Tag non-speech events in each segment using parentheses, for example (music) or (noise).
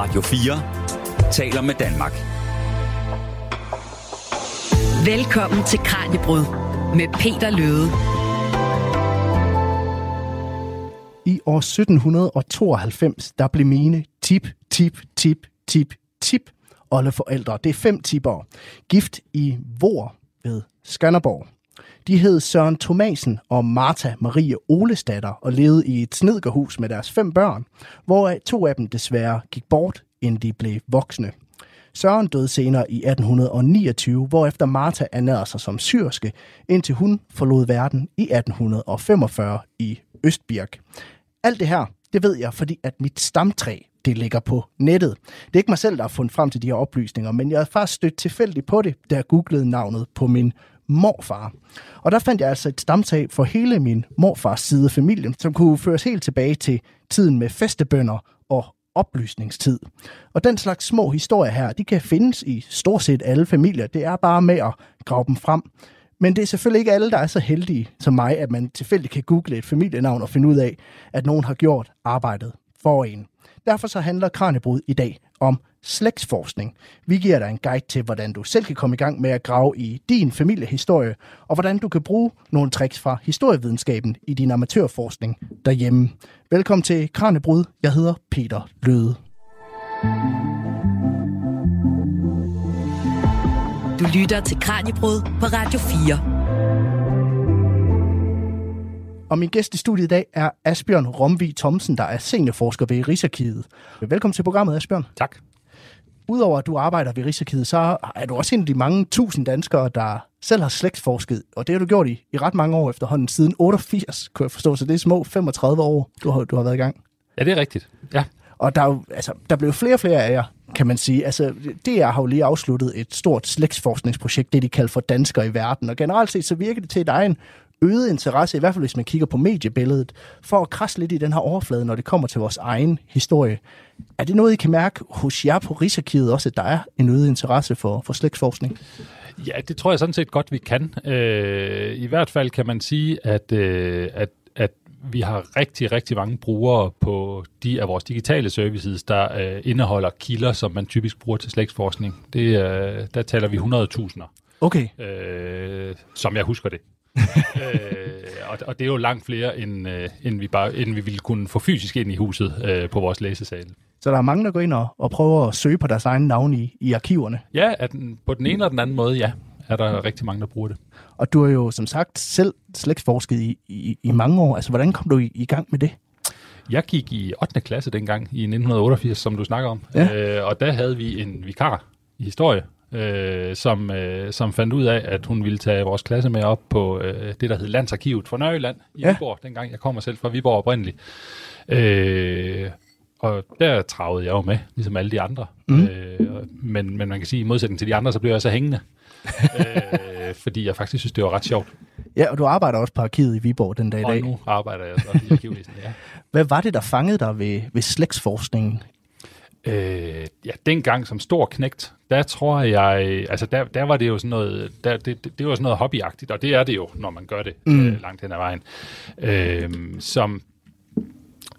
Radio 4 taler med Danmark. Velkommen til Kranjebrud med Peter Løde. I år 1792, der blev mine tip, tip, tip, tip, tip oldeforældre. Det er fem tipper. Gift i Vor ved Skanderborg. De hed Søren Thomasen og Martha Marie Olestatter og levede i et snedkerhus med deres fem børn, hvor to af dem desværre gik bort, inden de blev voksne. Søren døde senere i 1829, hvorefter Martha ernærede sig som syrske, indtil hun forlod verden i 1845 i Østbirk. Alt det her, det ved jeg, fordi at mit stamtræ, det ligger på nettet. Det er ikke mig selv, der har fundet frem til de her oplysninger, men jeg har faktisk stødt tilfældigt på det, da jeg googlede navnet på min morfar. Og der fandt jeg altså et stamtag for hele min morfars side af familien, som kunne føres helt tilbage til tiden med festebønder og oplysningstid. Og den slags små historier her, de kan findes i stort set alle familier. Det er bare med at grave dem frem. Men det er selvfølgelig ikke alle, der er så heldige som mig, at man tilfældigt kan google et familienavn og finde ud af, at nogen har gjort arbejdet for en. Derfor så handler Kranjebrud i dag om slægtsforskning. Vi giver dig en guide til, hvordan du selv kan komme i gang med at grave i din familiehistorie, og hvordan du kan bruge nogle tricks fra historievidenskaben i din amatørforskning derhjemme. Velkommen til Kranjebrud. Jeg hedder Peter Løde. Du lytter til Kranjebrud på Radio 4. Og min gæst i studiet i dag er Asbjørn Romvi Thomsen, der er seniorforsker ved Rigsarkivet. Velkommen til programmet, Asbjørn. Tak. Udover at du arbejder ved Rigsarkivet, så er du også en af de mange tusind danskere, der selv har slægtsforsket, og det har du gjort i, i ret mange år efterhånden, siden 88, kunne jeg forstå, så det er små 35 år, du har, du har været i gang. Ja, det er rigtigt. Ja. Og der, er jo, altså, der blev flere og flere af jer, kan man sige. Altså, DR har jo lige afsluttet et stort slægtsforskningsprojekt, det de kalder for Danskere i Verden, og generelt set så virker det til, at der er en øget interesse, i hvert fald hvis man kigger på mediebilledet, for at krasse lidt i den her overflade, når det kommer til vores egen historie. Er det noget, I kan mærke hos jer på Rigsarkivet også, at der er en øget interesse for, for slægtsforskning? Ja, det tror jeg sådan set godt, vi kan. Øh, I hvert fald kan man sige, at, øh, at, at vi har rigtig, rigtig mange brugere på de af vores digitale services, der øh, indeholder kilder, som man typisk bruger til slægtsforskning. Det, øh, der taler vi 100.000'er. Okay. Øh, som jeg husker det. (laughs) øh, og, og det er jo langt flere, end, øh, end, vi bare, end vi ville kunne få fysisk ind i huset øh, på vores læsesal. Så der er mange, der går ind og, og prøver at søge på deres egen navn i, i arkiverne? Ja, at på den ene eller den anden måde, ja, er der rigtig mange, der bruger det. Og du har jo som sagt selv slægtsforsket i, i, i mange år. Altså, hvordan kom du i, i gang med det? Jeg gik i 8. klasse dengang, i 1988, som du snakker om. Ja. Øh, og der havde vi en vikar i historie, øh, som, øh, som fandt ud af, at hun ville tage vores klasse med op på øh, det, der hed Landsarkivet for Nørreland i Ja. Viborg, dengang jeg kommer selv fra Viborg oprindeligt. Øh, og der travede jeg jo med, ligesom alle de andre. Mm. Øh, og- men, men man kan sige, i modsætning til de andre, så blev jeg så hængende. (laughs) øh, fordi jeg faktisk synes, det var ret sjovt. Ja, og du arbejder også på arkivet i Viborg den dag i Og dag. nu arbejder jeg så i arkivvæsenet, ja. (laughs) Hvad var det, der fangede dig ved, ved slægtsforskningen? Øh, ja, dengang som stor knægt, der tror jeg, altså der, der var det jo sådan noget, der, det, det, det var sådan noget hobbyagtigt, og det er det jo, når man gør det Mm. øh, langt hen ad vejen. Øh, som,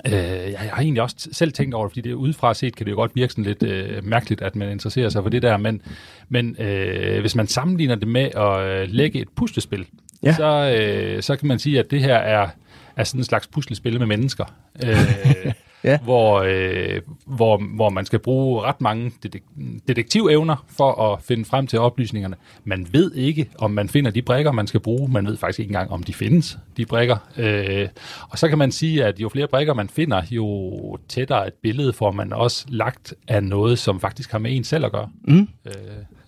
øh, jeg har egentlig også selv tænkt over det, fordi det udefra set kan det jo godt virke sådan lidt øh, mærkeligt, at man interesserer sig for det der, men, men øh, hvis man sammenligner det med at øh, lægge et puslespil, Ja. så, øh, så kan man sige, at det her er, er sådan en slags puslespil med mennesker. Øh, (laughs) Ja. hvor, øh, hvor, hvor man skal bruge ret mange detek- detektivevner for at finde frem til oplysningerne. Man ved ikke, om man finder de brikker, man skal bruge. Man ved faktisk ikke engang, om de findes, de brikker. Øh, og så kan man sige, at jo flere brikker man finder, jo tættere et billede får man også lagt af noget, som faktisk har med en selv at gøre. Mm. Øh,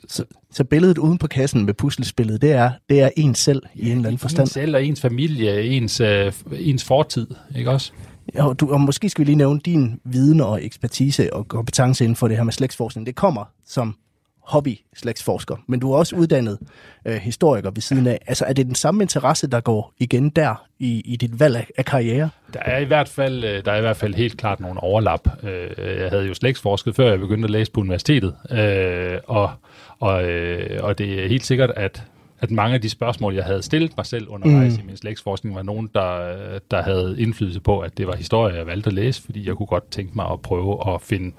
Så, så billedet uden på kassen med puslespillet, det er, det er en selv i en eller anden forstand. ens selv og ens familie, ens, øh, ens fortid, ikke også? Ja, og, du, og måske skal vi lige nævne din viden og ekspertise og kompetence inden for det her med slægtsforskning. Det kommer som hobby slægtsforsker, men du er også uddannet øh, historiker ved siden af. Altså er det den samme interesse, der går igen der i, i dit valg af, af karriere? Der er i hvert fald, øh, der er i hvert fald helt klart nogle overlap. Øh, jeg havde jo slægtsforsket, før jeg begyndte at læse på universitetet, øh, og, og, øh, og det er helt sikkert, at, at mange af de spørgsmål, jeg havde stillet mig selv undervejs Mm. i min slægtsforskning, var nogen, der, der havde indflydelse på, at det var historie, jeg valgte at læse, fordi jeg kunne godt tænke mig at prøve at finde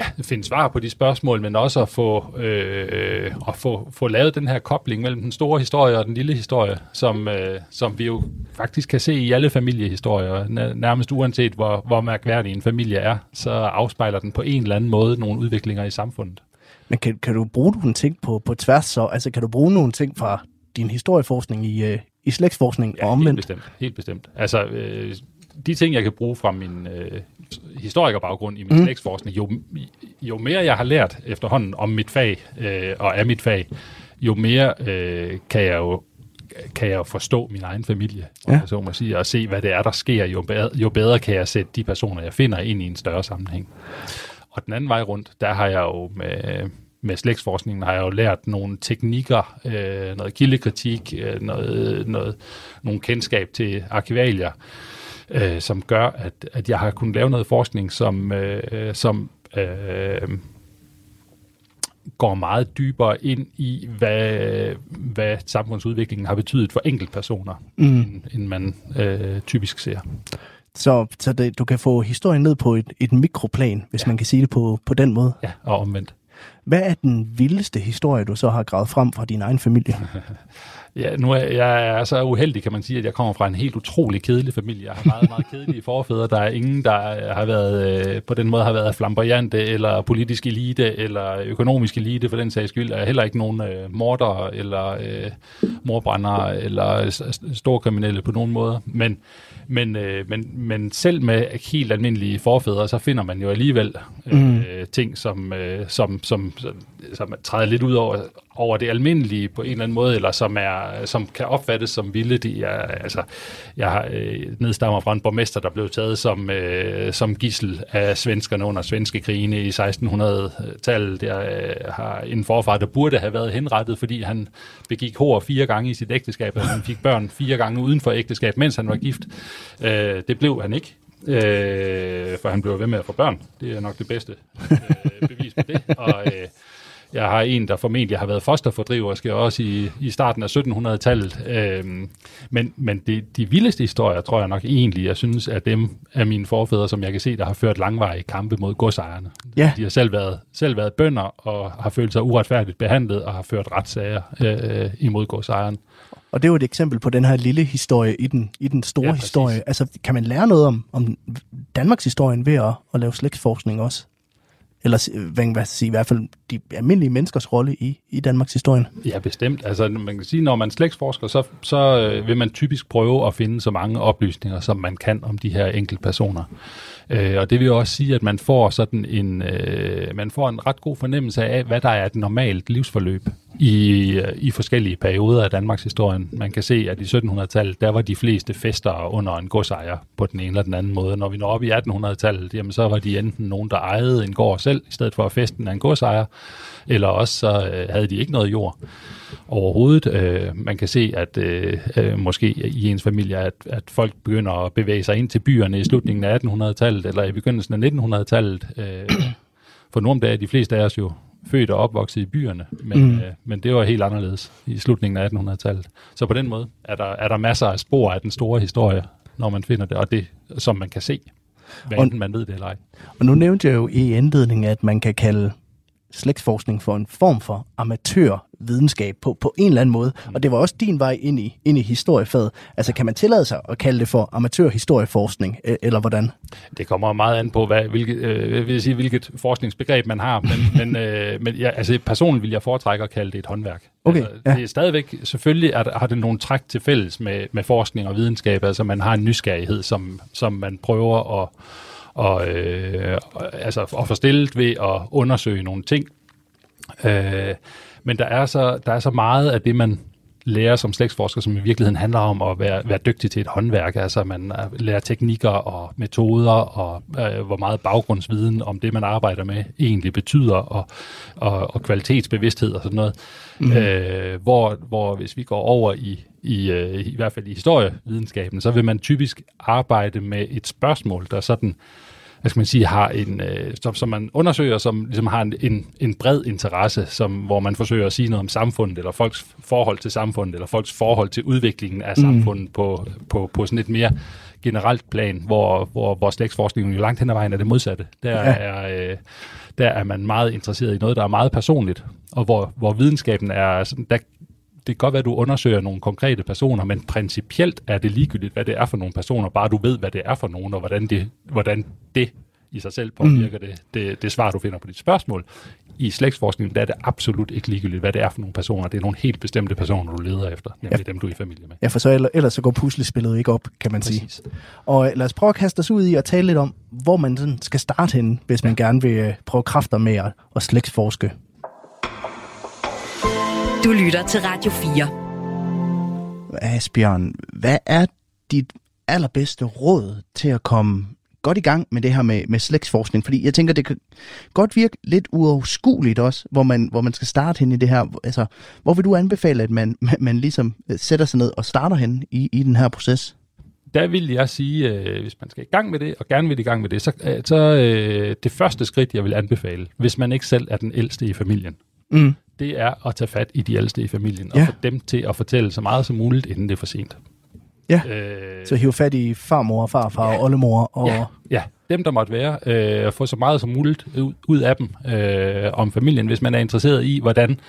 ja, finde svar på de spørgsmål, men også at få, øh, at få, få lavet den her kobling mellem den store historie og den lille historie, som, øh, som vi jo faktisk kan se i alle familiehistorier. Nærmest uanset hvor, hvor mærkværdig en familie er, så afspejler den på en eller anden måde nogle udviklinger i samfundet. Men kan, kan du bruge nogle ting på, på tværs så? Altså kan du bruge nogle ting fra din historieforskning i, øh, i slægtsforskning ja, og omvendt? helt bestemt. Helt bestemt. Altså, øh, de ting, jeg kan bruge fra min øh, historikerbaggrund i min mm. slægtsforskning, jo, jo mere jeg har lært efterhånden om mit fag øh, og af mit fag, jo mere øh, kan jeg jo kan jeg jo forstå min egen familie, ja. så må sige, og se, hvad det er, der sker, jo bedre, jo bedre kan jeg sætte de personer, jeg finder, ind i en større sammenhæng. Og den anden vej rundt, der har jeg jo med, med slægtsforskningen har jeg jo lært nogle teknikker, øh, noget kildekritik, øh, noget, noget, nogle kendskab til arkivalier, øh, som gør, at, at jeg har kunnet lave noget forskning, som, øh, som øh, går meget dybere ind i, hvad, hvad samfundsudviklingen har betydet for enkeltpersoner, mm. end, end man øh, typisk ser. Så, så det, du kan få historien ned på et, et mikroplan, hvis ja. man kan sige det på, på den måde. Ja, og omvendt. Hvad er den vildeste historie, du så har gravet frem fra din egen familie? (laughs) Ja, nu er jeg er så uheldig, kan man sige, at jeg kommer fra en helt utrolig kedelig familie. Jeg har meget, meget kedelige (laughs) forfædre. Der er ingen, der har været, øh, på den måde har været flamboyante, eller politisk elite, eller økonomisk elite for den sags skyld. Der er heller ikke nogen øh, morder, eller øh, morbrændere, eller store kriminelle på nogen måde. Men men, øh, men, men selv med helt almindelige forfædre, så finder man jo alligevel øh, mm. ting, som, øh, som, som, som, træder lidt ud over, over det almindelige på en eller anden måde, eller som, er, som kan opfattes som vilde. De er, altså, jeg har øh, nedstammer fra en borgmester, der blev taget som, øh, som gissel af svenskerne under svenske krigene i 1600-tallet. Jeg øh, har en forfar, der burde have været henrettet, fordi han begik hår fire gange i sit ægteskab, og han fik børn fire gange uden for ægteskab, mens han var gift. Øh, det blev han ikke. Øh, for han blev ved med at få børn. Det er nok det bedste øh, (laughs) bevis på det. Og, øh, jeg har en, der formentlig har været fosterfordriver, skal også i, i starten af 1700-tallet. Øhm, men men det, de vildeste historier, tror jeg nok egentlig, jeg synes, er dem af mine forfædre, som jeg kan se, der har ført langvarige kampe mod godsejerne. Ja. De har selv været, selv været bønder og har følt sig uretfærdigt behandlet og har ført retssager øh, imod godsejeren. Og det er jo et eksempel på den her lille historie i den, i den store ja, historie. Altså, kan man lære noget om, om Danmarks historien ved at, at lave slægtsforskning også? Eller hvad kan sige, i hvert fald de almindelige menneskers rolle i, i Danmarks historie. Ja, bestemt. Altså, man kan sige, når man slægtsforsker, så, så øh, vil man typisk prøve at finde så mange oplysninger, som man kan om de her enkelte personer. Øh, og det vil også sige, at man får sådan en, øh, man får en ret god fornemmelse af, hvad der er et normalt livsforløb i, øh, i forskellige perioder af Danmarks historien. Man kan se, at i 1700-tallet, der var de fleste fester under en godsejer på den ene eller den anden måde. Når vi når op i 1800-tallet, jamen så var de enten nogen, der ejede en gård selv, i stedet for at festen af en godsejer, eller også så øh, havde de ikke noget jord overhovedet. Øh, man kan se, at øh, øh, måske i ens familie, at, at folk begynder at bevæge sig ind til byerne i slutningen af 1800-tallet, eller i begyndelsen af 1900-tallet. Øh, for nu om dagen er de fleste af os jo født og opvokset i byerne, men, mm. øh, men det var helt anderledes i slutningen af 1800-tallet. Så på den måde er der, er der masser af spor af den store historie, når man finder det, og det, som man kan se, hvad enten man ved det eller ej. Og nu nævnte jeg jo i indledningen, at man kan kalde slægtsforskning for en form for amatørvidenskab på, på en eller anden måde. Mm. Og det var også din vej ind i, ind i historiefaget. Altså kan man tillade sig at kalde det for amatørhistorieforskning, øh, eller hvordan? Det kommer meget an på, hvad, hvilket, øh, vil sige, hvilket forskningsbegreb man har. Men, (laughs) men, øh, men ja, altså, personligt vil jeg foretrække at kalde det et håndværk. Okay, altså, ja. Det er stadigvæk, selvfølgelig er, har det nogle træk til fælles med, med forskning og videnskab. Altså man har en nysgerrighed, som, som man prøver at og, øh, altså, og få stillet ved at undersøge nogle ting. Øh, men der er, så, der er så meget af det, man lærer som slægtsforsker, som i virkeligheden handler om at være, være dygtig til et håndværk. Altså man øh, lærer teknikker og metoder, og øh, hvor meget baggrundsviden om det, man arbejder med, egentlig betyder, og, og, og kvalitetsbevidsthed og sådan noget. Mm. Øh, hvor, hvor hvis vi går over i, i, øh, i hvert fald i historievidenskaben, så vil man typisk arbejde med et spørgsmål, der sådan hvad skal man sige, har en, øh, som, som man undersøger, som ligesom har en, en, en bred interesse, som, hvor man forsøger at sige noget om samfundet, eller folks forhold til samfundet, eller folks forhold til udviklingen af mm. samfundet på, på, på sådan et mere generelt plan, hvor, hvor, hvor slægtsforskningen jo langt hen ad vejen er det modsatte. Der, ja. er, øh, der er man meget interesseret i noget, der er meget personligt, og hvor, hvor videnskaben er sådan, der, det kan godt være, at du undersøger nogle konkrete personer, men principielt er det ligegyldigt, hvad det er for nogle personer, bare du ved, hvad det er for nogen, og hvordan det, hvordan det i sig selv påvirker mm. det, det, det svar, du finder på dit spørgsmål. I slægtsforskningen der er det absolut ikke ligegyldigt, hvad det er for nogle personer. Det er nogle helt bestemte personer, du leder efter, nemlig ja. dem, du er i familie med. Ja, for så ellers, så går puslespillet ikke op, kan man sige. Præcis. Og øh, lad os prøve at kaste os ud i at tale lidt om, hvor man sådan skal starte henne, hvis man gerne vil øh, prøve kræfter med at, at slægtsforske. Du lytter til Radio 4. Asbjørn, hvad er dit allerbedste råd til at komme godt i gang med det her med, med slægtsforskning? Fordi jeg tænker, det kan godt virke lidt uoverskueligt også, hvor man, hvor man skal starte hen i det her. Altså, hvor vil du anbefale, at man, man, man ligesom øh, sætter sig ned og starter hen i, i den her proces? der vil jeg sige, øh, hvis man skal i gang med det, og gerne vil i gang med det, så, øh, så øh, det første skridt, jeg vil anbefale, hvis man ikke selv er den ældste i familien, Mm. Det er at tage fat i de ældste i familien, Ja. og få dem til at fortælle så meget som muligt, inden det er for sent. Ja. Øh, Så hive fat i farmor, farfar og oldemor. Og, ja, ja, dem der måtte være, øh, få så meget som muligt ud, ud af dem øh, om familien, hvis man er interesseret i, hvordan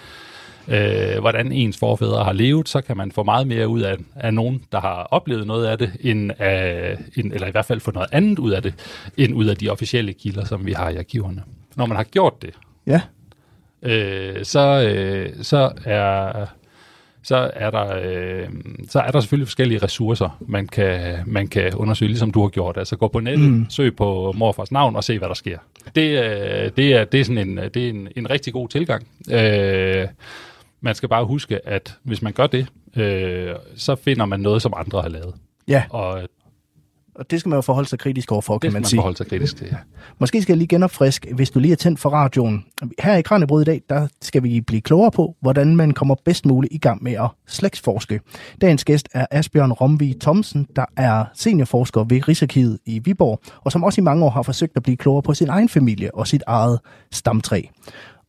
øh, hvordan ens forfædre har levet, så kan man få meget mere ud af, af nogen, der har oplevet noget af det, end af, end, eller i hvert fald få noget andet ud af det, end ud af de officielle kilder, som vi har i arkiverne. Når man har gjort det, ja. Øh, så, øh, så er så er der øh, så er der selvfølgelig forskellige ressourcer, man kan man kan undersøge, ligesom du har gjort. Altså gå på nettet, mm. søg på morfars navn og se hvad der sker. Det, øh, det er det er sådan en det er en, en rigtig god tilgang. Øh, man skal bare huske, at hvis man gør det, øh, så finder man noget, som andre har lavet. ja, Og og det skal man jo forholde sig kritisk overfor, det kan skal man man sige. forholde sig kritisk til. Ja. Måske skal jeg lige genopfriske, hvis du lige er tændt for radioen. Her i Kranjebrud i dag, der skal vi blive klogere på, hvordan man kommer bedst muligt i gang med at slægtsforske. Dagens gæst er Asbjørn Romvig Thomsen, der er seniorforsker ved Rigsarkivet i Viborg, og som også i mange år har forsøgt at blive klogere på sin egen familie og sit eget stamtræ.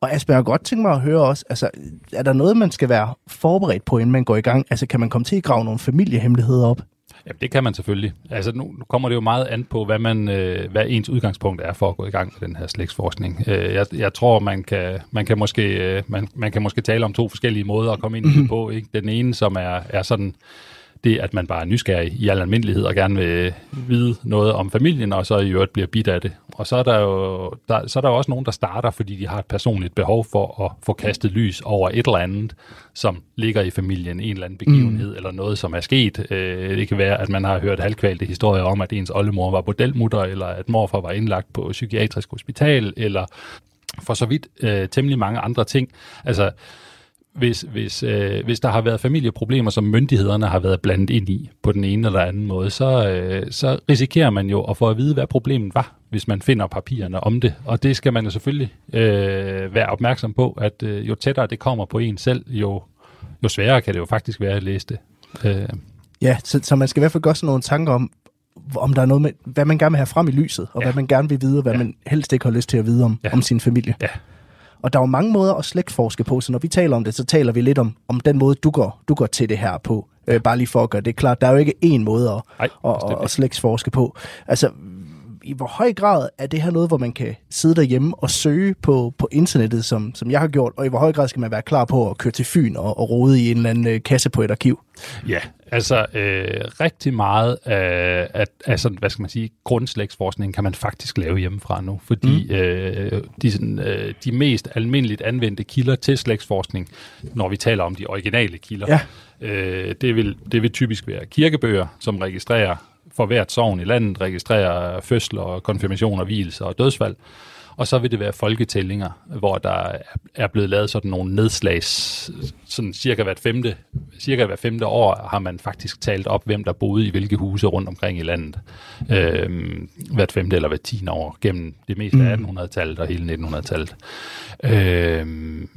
Og Asbjørn, jeg godt tænke mig at høre også, altså, er der noget, man skal være forberedt på, inden man går i gang? Altså, kan man komme til at grave nogle familiehemmeligheder op? Ja, det kan man selvfølgelig. Altså nu, nu kommer det jo meget an på, hvad, man, øh, hvad ens udgangspunkt er for at gå i gang med den her slægtsforskning. Øh, jeg, jeg tror, man kan, man, kan måske, øh, man, man kan måske tale om to forskellige måder at komme ind i det (clears throat) på. Ikke? Den ene, som er, er sådan det, at man bare er nysgerrig i al almindelighed og gerne vil vide noget om familien, og så i øvrigt bliver bidt af det. Og så er der jo der, så er der jo også nogen, der starter, fordi de har et personligt behov for at få kastet lys over et eller andet, som ligger i familien, en eller anden begivenhed, mm. eller noget, som er sket. Øh, det kan være, at man har hørt halvkvalte historier om, at ens oldemor var bordelmutter, eller at morfar var indlagt på psykiatrisk hospital, eller for så vidt øh, temmelig mange andre ting. Altså, hvis, hvis, øh, hvis der har været familieproblemer, som myndighederne har været blandet ind i på den ene eller anden måde, så, øh, så risikerer man jo at få at vide, hvad problemet var, hvis man finder papirerne om det. Og det skal man jo selvfølgelig øh, være opmærksom på, at øh, jo tættere det kommer på en selv, jo, jo sværere kan det jo faktisk være at læse det. Øh, Ja, så, så man skal i hvert fald gøre sig nogle tanker om, om der er noget med, hvad man gerne vil have frem i lyset, og ja. Hvad man gerne vil vide, og hvad ja. Man helst ikke har lyst til at vide om. Ja. om sin familie. Ja. Og der er jo mange måder at slægtforske på, så når vi taler om det, så taler vi lidt om, om den måde, du går, du går til det her på. Øh, bare lige for at gøre det klart. Der er jo ikke én måde at, Nej, at, at, at slægtsforske på. Altså, i hvor høj grad er det her noget, hvor man kan sidde derhjemme og søge på, på internettet, som, som jeg har gjort, og i hvor høj grad skal man være klar på at køre til Fyn og, og rode i en eller anden øh, kasse på et arkiv? Ja, altså øh, rigtig meget af, af, af sådan, hvad skal man sige, grundslægtsforskning kan man faktisk lave hjemmefra nu, fordi mm. øh, de, sådan, øh, de mest almindeligt anvendte kilder til slægtsforskning, når vi taler om de originale kilder, Ja. øh, det, vil, det vil typisk være kirkebøger, som registrerer for hvert sovn i landet, registrerer fødsler, konfirmationer, hvilser og dødsfald. Og så vil det være folketællinger, hvor der er- blevet lavet sådan nogle nedslags, sådan cirka hvert femte, cirka hvert femte år har man faktisk talt op, hvem der boede i hvilke huse rundt omkring i landet. Øhm, hvert femte eller hvert tiende år, gennem det meste af 1800-tallet og hele 1900-tallet. Øhm,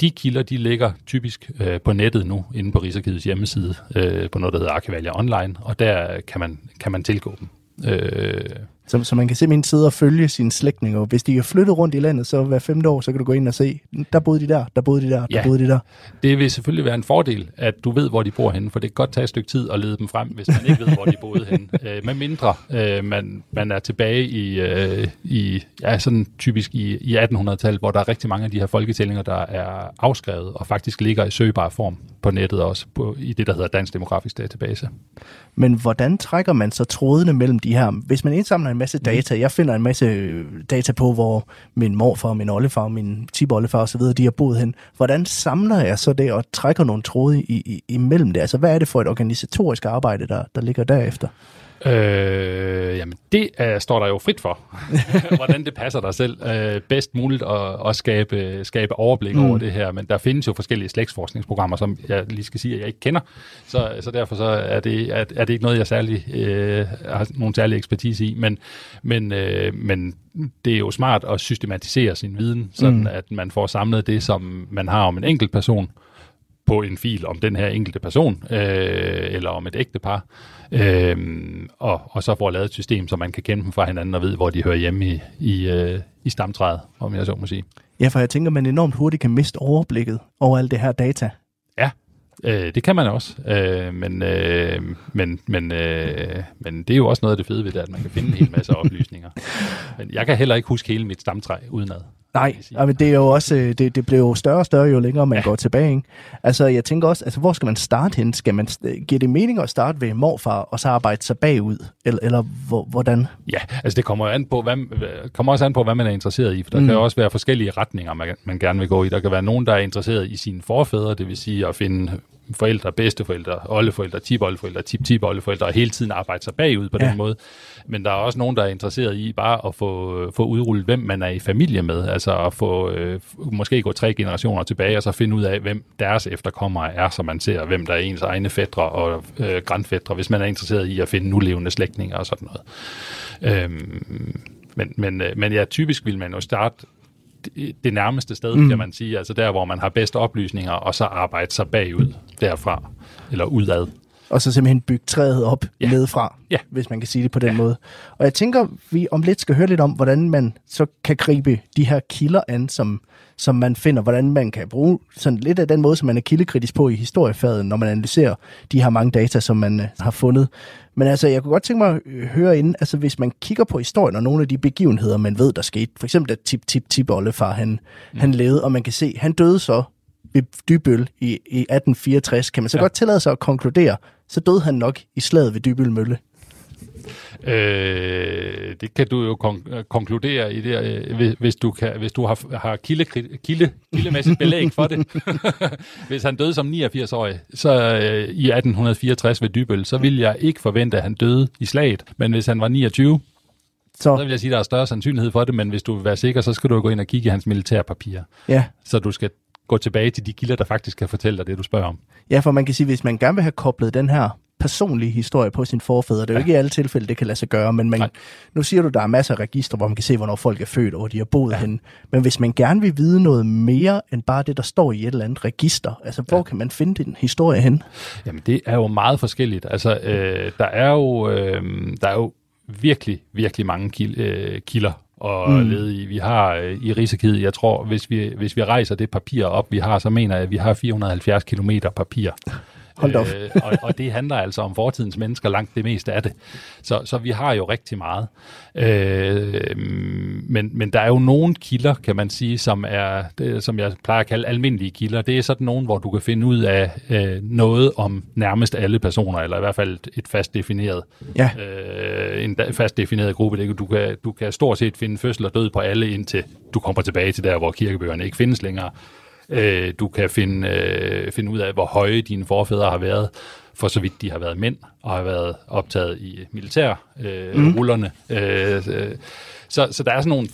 de kilder, de ligger typisk øh, på nettet nu, inde på Rigsarkivets hjemmeside, øh, på noget, der hedder Arkivalia Online, og der kan man, kan man tilgå dem. Øh, Så, så man kan simpelthen sidde og følge sine slægtninge, og hvis de er flyttet rundt i landet, så hver femte år, så kan du gå ind og se, der boede de der, der boede de der, der Ja. boede de der. Det vil selvfølgelig være en fordel, at du ved, hvor de bor henne, for det kan godt tage et stykke tid at lede dem frem, hvis man ikke ved, hvor de boede henne. (laughs) Øh, med mindre øh, man, man er tilbage i, øh, i ja, sådan typisk i, i 1800-tallet, hvor der er rigtig mange af de her folketællinger, der er afskrevet og faktisk ligger i søgbar form på nettet også, på, i det, der hedder Dansk Demografisk Database. Men hvordan trækker man så trådene mellem de her? Hvis man indsamler en masse data, jeg finder en masse øh, data på, hvor min morfar, min oldefar, min tiboldefar osv., de har boet hen. Hvordan samler jeg så det og trækker nogle tråde i, i, imellem det? Altså, hvad er det for et organisatorisk arbejde, der, der ligger derefter? Øh, jamen, det uh, står der jo frit for, (laughs) hvordan det passer dig selv uh, bedst muligt at, at skabe, skabe overblik mm. over det her. Men der findes jo forskellige slægtsforskningsprogrammer, som jeg lige skal sige, at jeg ikke kender. Så, så derfor så er, det, er, er det ikke noget, jeg særlig, uh, har nogen særlig ekspertise i. Men, men, uh, men det er jo smart at systematisere sin viden, sådan mm. at man får samlet det, som man har om en enkelt person, på en fil om den her enkelte person, øh, eller om et ægtepar, øh, og, og så får lavet et system, så man kan kende dem fra hinanden og ved, hvor de hører hjemme i, i, øh, i stamtræet, om jeg så må sige. Ja, for jeg tænker, man enormt hurtigt kan miste overblikket over alt det her data. Ja, øh, det kan man også, øh, men, øh, men, men, øh, men det er jo også noget af det fede ved det, at man kan finde en hel masse (laughs) oplysninger. Men jeg kan heller ikke huske hele mit stamtræ udenad. Nej, men det er jo også, øh, det, det bliver jo større og større, jo længere man ja. går tilbage. Ikke? Altså, jeg tænker også, altså, hvor skal man starte hen? Skal man, giver det mening at starte ved morfar, og så arbejde sig bagud? Eller, eller hvor, hvordan? Ja, altså det kommer an på, hvad, kommer også an på, hvad man er interesseret i, for der mm. kan jo også være forskellige retninger, man, man gerne vil gå i. Der kan være nogen, der er interesseret i sine forfædre, det vil sige at finde forældre, bedsteforældre, oldeforældre, tipoldeforældre, tip-tipoldeforældre, og hele tiden arbejde sig bagud på Ja. den måde. Men der er også nogen, der er interesseret i bare at få, få udrullet, hvem man er i familie med, altså at få, øh, måske gå tre generationer tilbage, og så finde ud af, hvem deres efterkommere er, så man ser, hvem der er ens egne fædre og øh, grandfædre, hvis man er interesseret i at finde nulevende slægtninge og sådan noget. Øhm, men, men, øh, men ja, typisk vil man jo starte det- nærmeste sted, mm. kan man sige, altså der, hvor man har bedste oplysninger, og så arbejde sig bagud derfra, eller udad. Og så simpelthen bygge træet op ja. Nedefra, Ja. hvis man kan sige det på den ja. måde. Og jeg tænker, vi om lidt skal høre lidt om, hvordan man så kan gribe de her kilder an, som, som man finder, hvordan man kan bruge sådan lidt af den måde, som man er kildekritisk på i historiefaget, når man analyserer de her mange data, som man øh, har fundet. Men altså, jeg kunne godt tænke mig at øh, høre ind, altså hvis man kigger på historien og nogle af de begivenheder, man ved, der skete, for eksempel at tip tip tip oldefar, han, mm. han levede, og man kan se, han døde så ved Dybøl i, i 1864, kan man så. Ja. godt tillade sig at konkludere, så døde han nok i slaget ved Dybøl Mølle. Øh, det kan du jo kon- konkludere i det, øh, hvis- du, kan, hvis du har, har kilde, kilde, kildemæssigt belæg for det. (laughs) hvis han døde som 89-årig så, øh, i 1864 ved Dybøl, så ville jeg ikke forvente, at han døde i slaget. Men hvis han var 29, så Så vil jeg sige, at der er større sandsynlighed for det, men hvis du vil være sikker, så skal du gå ind og kigge i hans militærpapirer. ja, Så du skal gå tilbage til de kilder, der faktisk kan fortælle dig det, du spørger om. ja, for man kan sige, hvis man gerne vil have koblet den her personlige historie på sin forfædre, det er jo Ja. ikke i alle tilfælde, det kan lade sig gøre, men man, Nej. nu siger du, der er masser af registre, hvor man kan se, hvornår folk er født, og hvor de har boet ja. henne. Men hvis man gerne vil vide noget mere, end bare det, der står i et eller andet register, altså hvor kan man finde den historie hen? Jamen, det er jo meget forskelligt. Altså, øh, der er jo, øh, der er jo virkelig, virkelig mange kil, øh, kilder og mm. lede i. Vi har øh, i Rigsarkivet, jeg tror, hvis vi, hvis vi rejser det papir op, vi har, så mener jeg, at vi har 470 kilometer papir. Hold op. Øh, og, og det handler altså om fortidens mennesker, langt det meste af det. Så, så vi har jo rigtig meget. Øh, men, men der er jo nogle kilder, kan man sige, som er, det, som jeg plejer at kalde almindelige kilder. Det er sådan nogle, hvor du kan finde ud af øh, noget om nærmest alle personer, eller i hvert fald et, fast defineret, Ja. øh, en fast defineret gruppe. Det, du, kan, du kan stort set finde fødsel og død på alle, indtil du kommer tilbage til der, hvor kirkebøgerne ikke findes længere. Øh, du kan finde, øh, finde ud af, hvor høje dine forfædre har været, for så vidt de har været mænd og har været optaget i militær øh, mm. rullerne. Øh, så, så der er sådan nogle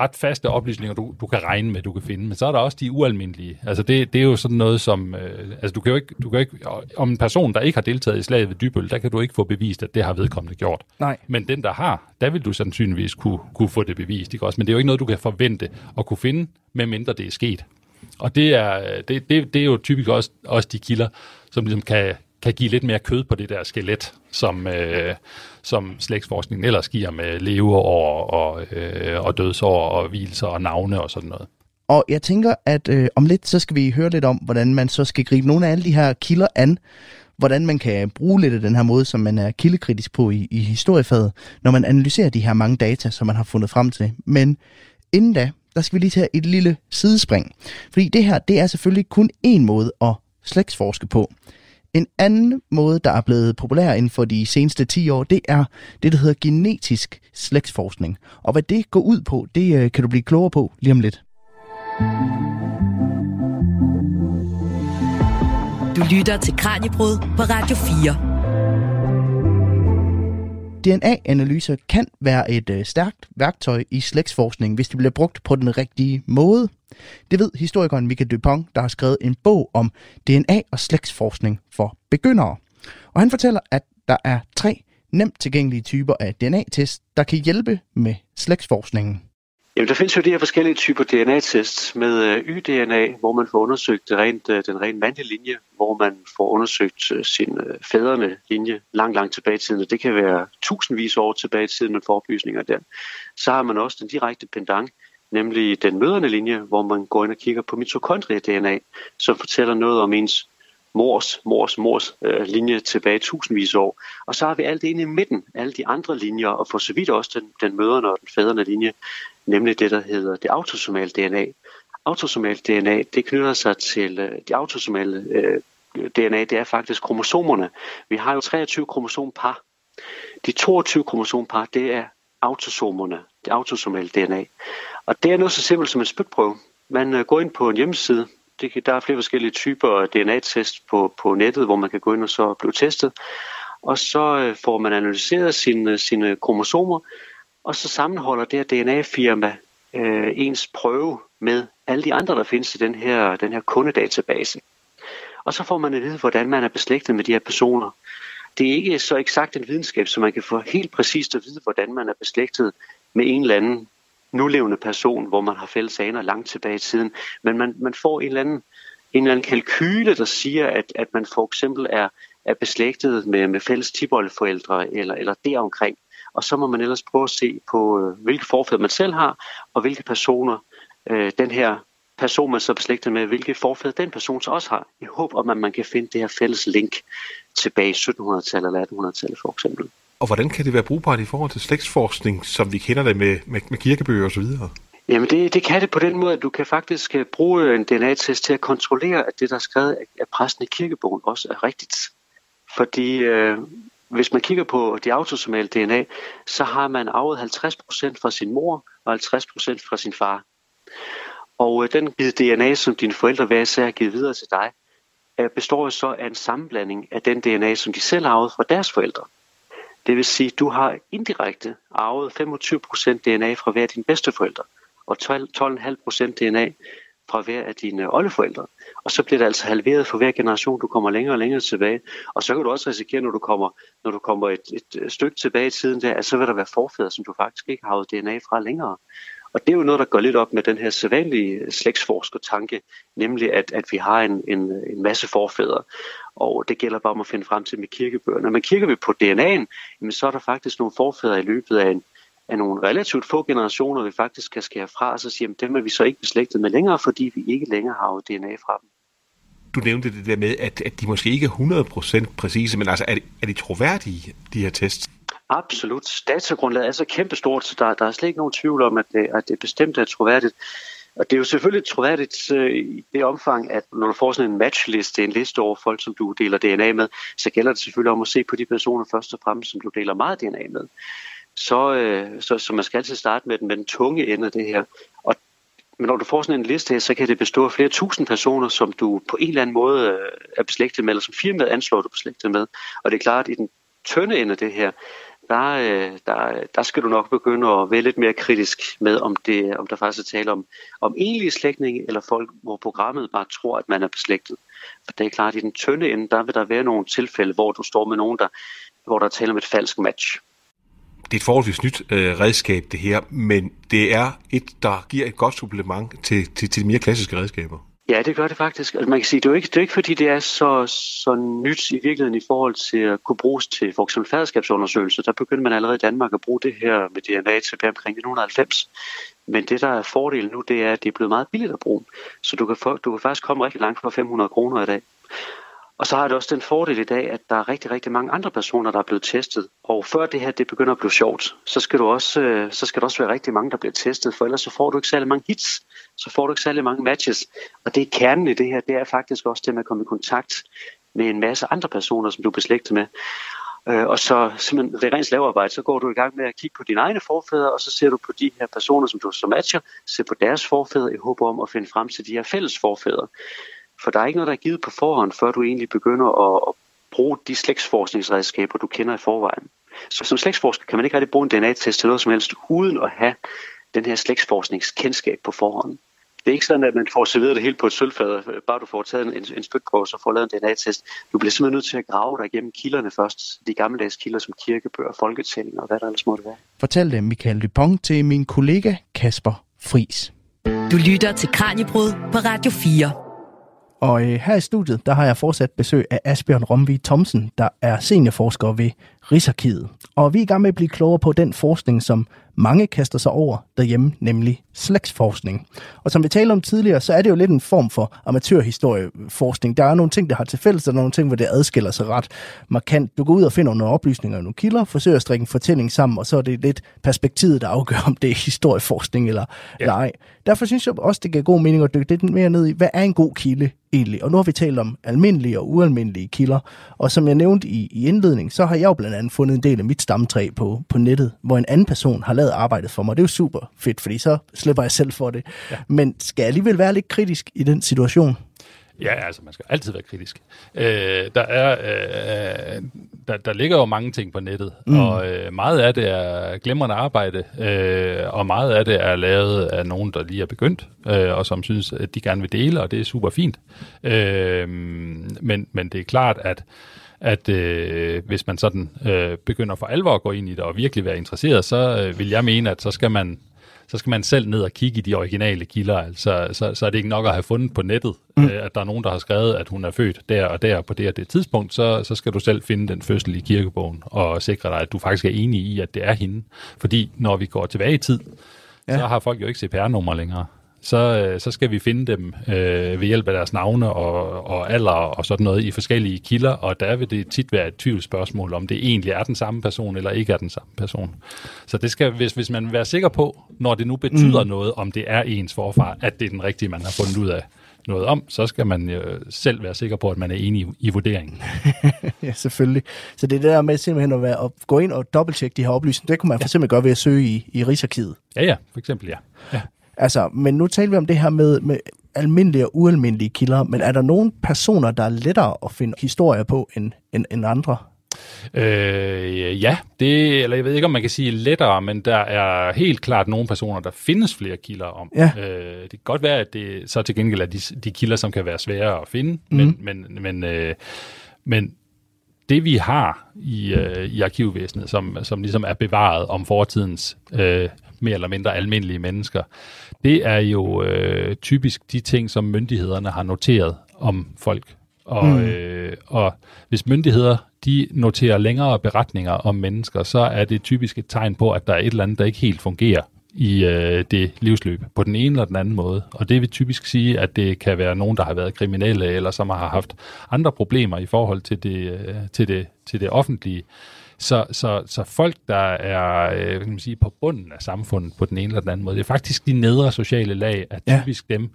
ret faste oplysninger, du, du kan regne med, du kan finde. Men så er der også de ualmindelige. Altså det, det er jo sådan noget som, øh, altså du kan jo ikke, du kan ikke, om en person, der ikke har deltaget i slaget ved Dybøl, der kan du ikke få bevist, at det har vedkommende gjort. Nej. Men den, der har, der vil du sandsynligvis kunne, kunne få det bevist. Ikke også? Men det er jo ikke noget, du kan forvente at kunne finde, medmindre det er sket. Og det er, det, det, det er jo typisk også, også de kilder, som ligesom kan, kan give lidt mere kød på det der skelet, som, øh, som slægtsforskningen ellers giver med leveår og, øh, og dødsår og hvilser og navne og sådan noget. Og jeg tænker, at øh, om lidt, så skal vi høre lidt om, hvordan man så skal gribe nogle af alle de her kilder an, hvordan man kan bruge lidt af den her måde, som man er kildekritisk på i, i historiefaget, når man analyserer de her mange data, som man har fundet frem til. Men inden da, der skal vi lige tage et lille sidespring. Fordi det her, det er selvfølgelig kun én måde at slægtsforske på. En anden måde, der er blevet populær inden for de seneste 10 år, det er det, der hedder genetisk slægtsforskning. Og hvad det går ud på, det øh, kan du blive klogere på lige om lidt. Du lytter til Kranjebrud på Radio 4. DNA-analyser kan være et øh, stærkt værktøj i slægtsforskning, hvis det bliver brugt på den rigtige måde. Det ved historikeren Michael Dupont, der har skrevet en bog om DNA og slægtsforskning for begyndere. Og han fortæller, at der er tre nemt tilgængelige typer af DNA-test, der kan hjælpe med slægtsforskningen. Jamen, der findes jo de her forskellige typer DNA-tests med øh, Y-DNA, hvor man får undersøgt rent, øh, den rent mandlige linje, hvor man får undersøgt øh, sin øh, fædrene linje langt, langt tilbage i tiden. Det kan være tusindvis år tilbage i tiden, man får oplysninger der. Så har man også den direkte pendant, nemlig den møderne linje, hvor man går ind og kigger på mitokondrie-DNA, som fortæller noget om ens mors, mors, mors øh, linje tilbage tusindvis år. Og så har vi alt det inde i midten, alle de andre linjer, og for så vidt også den, den møderne og den fædrene linje, nemlig det, der hedder det autosomale DNA. Autosomalt DNA, det knytter sig til øh, de autosomale øh, DNA, det er faktisk kromosomerne. Vi har jo 23 kromosompar. De 22 kromosompar, det er autosomerne, det autosomale DNA. Og det er noget så simpelt som en spytprøve. Man øh, går ind på en hjemmeside, det, der er flere forskellige typer DNA-test på, på nettet, hvor man kan gå ind og så blive testet. Og så øh, får man analyseret sine, sine kromosomer, og så sammenholder det her DNA-firma øh, ens prøve med alle de andre, der findes i den her, den her kundedatabase. Og så får man at vide, hvordan man er beslægtet med de her personer. Det er ikke så eksakt en videnskab, så man kan få helt præcist at vide, hvordan man er beslægtet med en eller anden nulevende person, hvor man har fælles aner langt tilbage i tiden. Men man, man får en eller anden, en eller anden kalkyle, der siger, at, at man for eksempel er, er beslægtet med, med fælles tiboldeforældre eller, eller deromkring. Og så må man ellers prøve at se på, øh, hvilke forfædre man selv har, og hvilke personer øh, den her person, man så er beslægtet med, hvilke forfædre den person så også har. I håb om, at man kan finde det her fælles link tilbage i 1700-tallet eller 1800-tallet for eksempel. Og hvordan kan det være brugbart i forhold til slægtsforskning, som vi kender det med, med, med kirkebøger osv.? Jamen det, det kan det på den måde, at du kan faktisk øh, bruge øh, en DNA-test til at kontrollere, at det, der er skrevet af præsten i kirkebogen, også er rigtigt. Fordi øh, hvis man kigger på de autosomale DNA, så har man arvet 50% fra sin mor og 50% fra sin far. Og øh, den DNA, som dine forældre hver især har givet videre til dig, øh, består jo så af en sammenblanding af den DNA, som de selv har arvet fra deres forældre. Det vil sige, at du har indirekte arvet 25% DNA fra hver af dine bedsteforældre, og 12,5% DNA fra hver af dine oldeforældre. Og så bliver det altså halveret for hver generation, du kommer længere og længere tilbage. Og så kan du også risikere, når du kommer, når du kommer et, et stykke tilbage i tiden, der, at så vil der være forfædre, som du faktisk ikke har arvet DNA fra længere. Og det er jo noget, der går lidt op med den her sædvanlige slægtsforskertanke, nemlig at, at vi har en, en, en masse forfædre. Og det gælder bare om at finde frem til med kirkebøgerne. Men kigger vi på DNA'en, jamen så er der faktisk nogle forfædre i løbet af, en, af nogle relativt få generationer, vi faktisk kan skære fra, og så sige, at dem er vi så ikke beslægtet med længere, fordi vi ikke længere har DNA fra dem. Du nævnte det der med, at, at de måske ikke er 100% præcise, men altså er de, er de troværdige, de her tests? Absolut. Datagrundlaget er så kæmpestort, så der, der er slet ikke nogen tvivl om, at det, at det bestemt er troværdigt. Og det er jo selvfølgelig troværdigt øh, i det omfang, at når du får sådan en matchliste, en liste over folk, som du deler DNA med, så gælder det selvfølgelig om at se på de personer først og fremmest, som du deler meget DNA med. Så, øh, så, så man skal altid starte med den, med den tunge ende af det her. Og men når du får sådan en liste her, så kan det bestå af flere tusind personer, som du på en eller anden måde øh, er beslægtet med, eller som firmaet anslår, du er beslægtet med. Og det er klart, at i den tynde ende af det her, der, øh, der, der skal du nok begynde at være lidt mere kritisk med, om, det, om der faktisk er tale om, om egentlige slægtninge, eller folk, hvor programmet bare tror, at man er beslægtet. For det er klart, at i den tynde ende, der vil der være nogle tilfælde, hvor du står med nogen, der, hvor der taler om et falsk match. Det er et forholdsvis nyt øh, redskab, det her, men det er et, der giver et godt supplement til, til, til de mere klassiske redskaber. Ja, det gør det faktisk. Altså, man kan sige, det er jo ikke, det er ikke fordi, det er så, så nyt i virkeligheden i forhold til at kunne bruges til for eksempel faderskabsundersøgelser. Der begyndte man allerede i Danmark at bruge det her med DNA tilbage omkring 1990. Men det, der er fordelen nu, det er, at det er blevet meget billigt at bruge. Så du kan, få, du kan faktisk komme rigtig langt for 500 kroner i dag. Og så har det også den fordel i dag, at der er rigtig, rigtig mange andre personer, der er blevet testet. Og før det her det begynder at blive sjovt, så skal, du også, øh, så skal der også være rigtig mange, der bliver testet, for ellers så får du ikke særlig mange hits, så får du ikke særlig mange matches. Og det er kernen i det her, det er faktisk også det med at komme i kontakt med en masse andre personer, som du er beslægtet med. Øh, og så simpelthen ved rent slavearbejde, så går du i gang med at kigge på dine egne forfædre, og så ser du på de her personer, som du så matcher, ser på deres forfædre i håb om at finde frem til de her fælles forfædre. For der er ikke noget, der er givet på forhånd, før du egentlig begynder at, at bruge de slægtsforskningsredskaber, du kender i forvejen. Så som slægtsforsker kan man ikke rigtig bruge en DNA-test til noget som helst, uden at have den her slægtsforskningskendskab på forhånd. Det er ikke sådan, at man får serveret det hele på et sølvfad, bare du får taget en, en spytprøve, så får lavet en DNA-test. Du bliver simpelthen nødt til at grave dig igennem kilderne først. De gammeldags kilder som kirkebøger, folketællinger og hvad der ellers måtte være. Fortæl det Michael Dupont til min kollega Kasper Fris. Du lytter til Kranjebrud på Radio 4. Og øh, her i studiet, der har jeg fortsat besøg af Asbjørn Romvi Thomsen, der er seniorforsker ved Rigsarkivet. Og vi er i gang med at blive klogere på den forskning, som mange kaster sig over derhjemme, nemlig slægtsforskning. Og som vi talte om tidligere, så er det jo lidt en form for amatørhistorieforskning. Der er nogle ting, der har til fælles, og der er nogle ting, hvor det adskiller sig ret markant. Du går ud og finder nogle oplysninger i nogle kilder, forsøger at strikke en fortælling sammen, og så er det lidt perspektivet, der afgør, om det er historieforskning eller, ja. eller ej. Derfor synes jeg også, det giver god mening at dykke lidt mere ned i, hvad er en god kilde egentlig? Og nu har vi talt om almindelige og ualmindelige kilder, og som jeg nævnte i, i indledning, så har jeg jo blandt andet fundet en del af mit stamtræ på, på nettet, hvor en anden person har lavet arbejdet for mig. Det er jo super fedt, fordi så slipper jeg selv for det. Ja. Men skal jeg alligevel være lidt kritisk i den situation? Ja, altså man skal altid være kritisk. Øh, der, er, øh, der, der ligger jo mange ting på nettet, mm. og øh, meget af det er glemrende arbejde, øh, og meget af det er lavet af nogen, der lige er begyndt, øh, og som synes, at de gerne vil dele, og det er super fint. Øh, men, men det er klart, at at øh, hvis man sådan øh, begynder for alvor at gå ind i det og virkelig være interesseret, så øh, vil jeg mene, at så skal man så skal man selv ned og kigge i de originale kilder. Altså, så, så er det ikke nok at have fundet på nettet, mm. øh, at der er nogen, der har skrevet, at hun er født der og der på det og det tidspunkt. Så, så skal du selv finde den fødsel i kirkebogen og sikre dig, at du faktisk er enig i, at det er hende. Fordi når vi går tilbage i tid, ja. så har folk jo ikke CPR-nummer længere så, øh, så skal vi finde dem øh, ved hjælp af deres navne og, og alder og sådan noget i forskellige kilder, og der vil det tit være et tvivlsspørgsmål, om det egentlig er den samme person eller ikke er den samme person. Så det skal, hvis, hvis man vil være sikker på, når det nu betyder mm. noget, om det er ens forfar, at det er den rigtige, man har fundet ud af noget om, så skal man jo selv være sikker på, at man er enig i, i vurderingen. (laughs) ja, selvfølgelig. Så det er det der med simpelthen at, være, at gå ind og dobbelttjekke de her oplysninger, det kunne man ja. for eksempel gøre ved at søge i, i Rigsarkivet. Ja, ja, for eksempel ja. ja. Altså, men nu taler vi om det her med, med almindelige og ualmindelige kilder, men er der nogle personer, der er lettere at finde historier på end, end, end andre? Øh, ja, det, eller jeg ved ikke, om man kan sige lettere, men der er helt klart nogle personer, der findes flere kilder om. Ja. Øh, det kan godt være, at det så til gengæld er de, de kilder, som kan være svære at finde, mm. men, men, men, øh, men det vi har i, øh, i arkivvæsenet, som, som ligesom er bevaret om fortidens øh, mere eller mindre almindelige mennesker, det er jo øh, typisk de ting, som myndighederne har noteret om folk. Og, mm. øh, og hvis myndigheder de noterer længere beretninger om mennesker, så er det typisk et tegn på, at der er et eller andet, der ikke helt fungerer i øh, det livsløb, på den ene eller den anden måde. Og det vil typisk sige, at det kan være nogen, der har været kriminelle, eller som har haft andre problemer i forhold til det, øh, til det, til det offentlige. Så, så, så folk, der er øh, kan man sige, på bunden af samfundet på den ene eller den anden måde, det er faktisk de nedre sociale lag, er typisk ja. dem,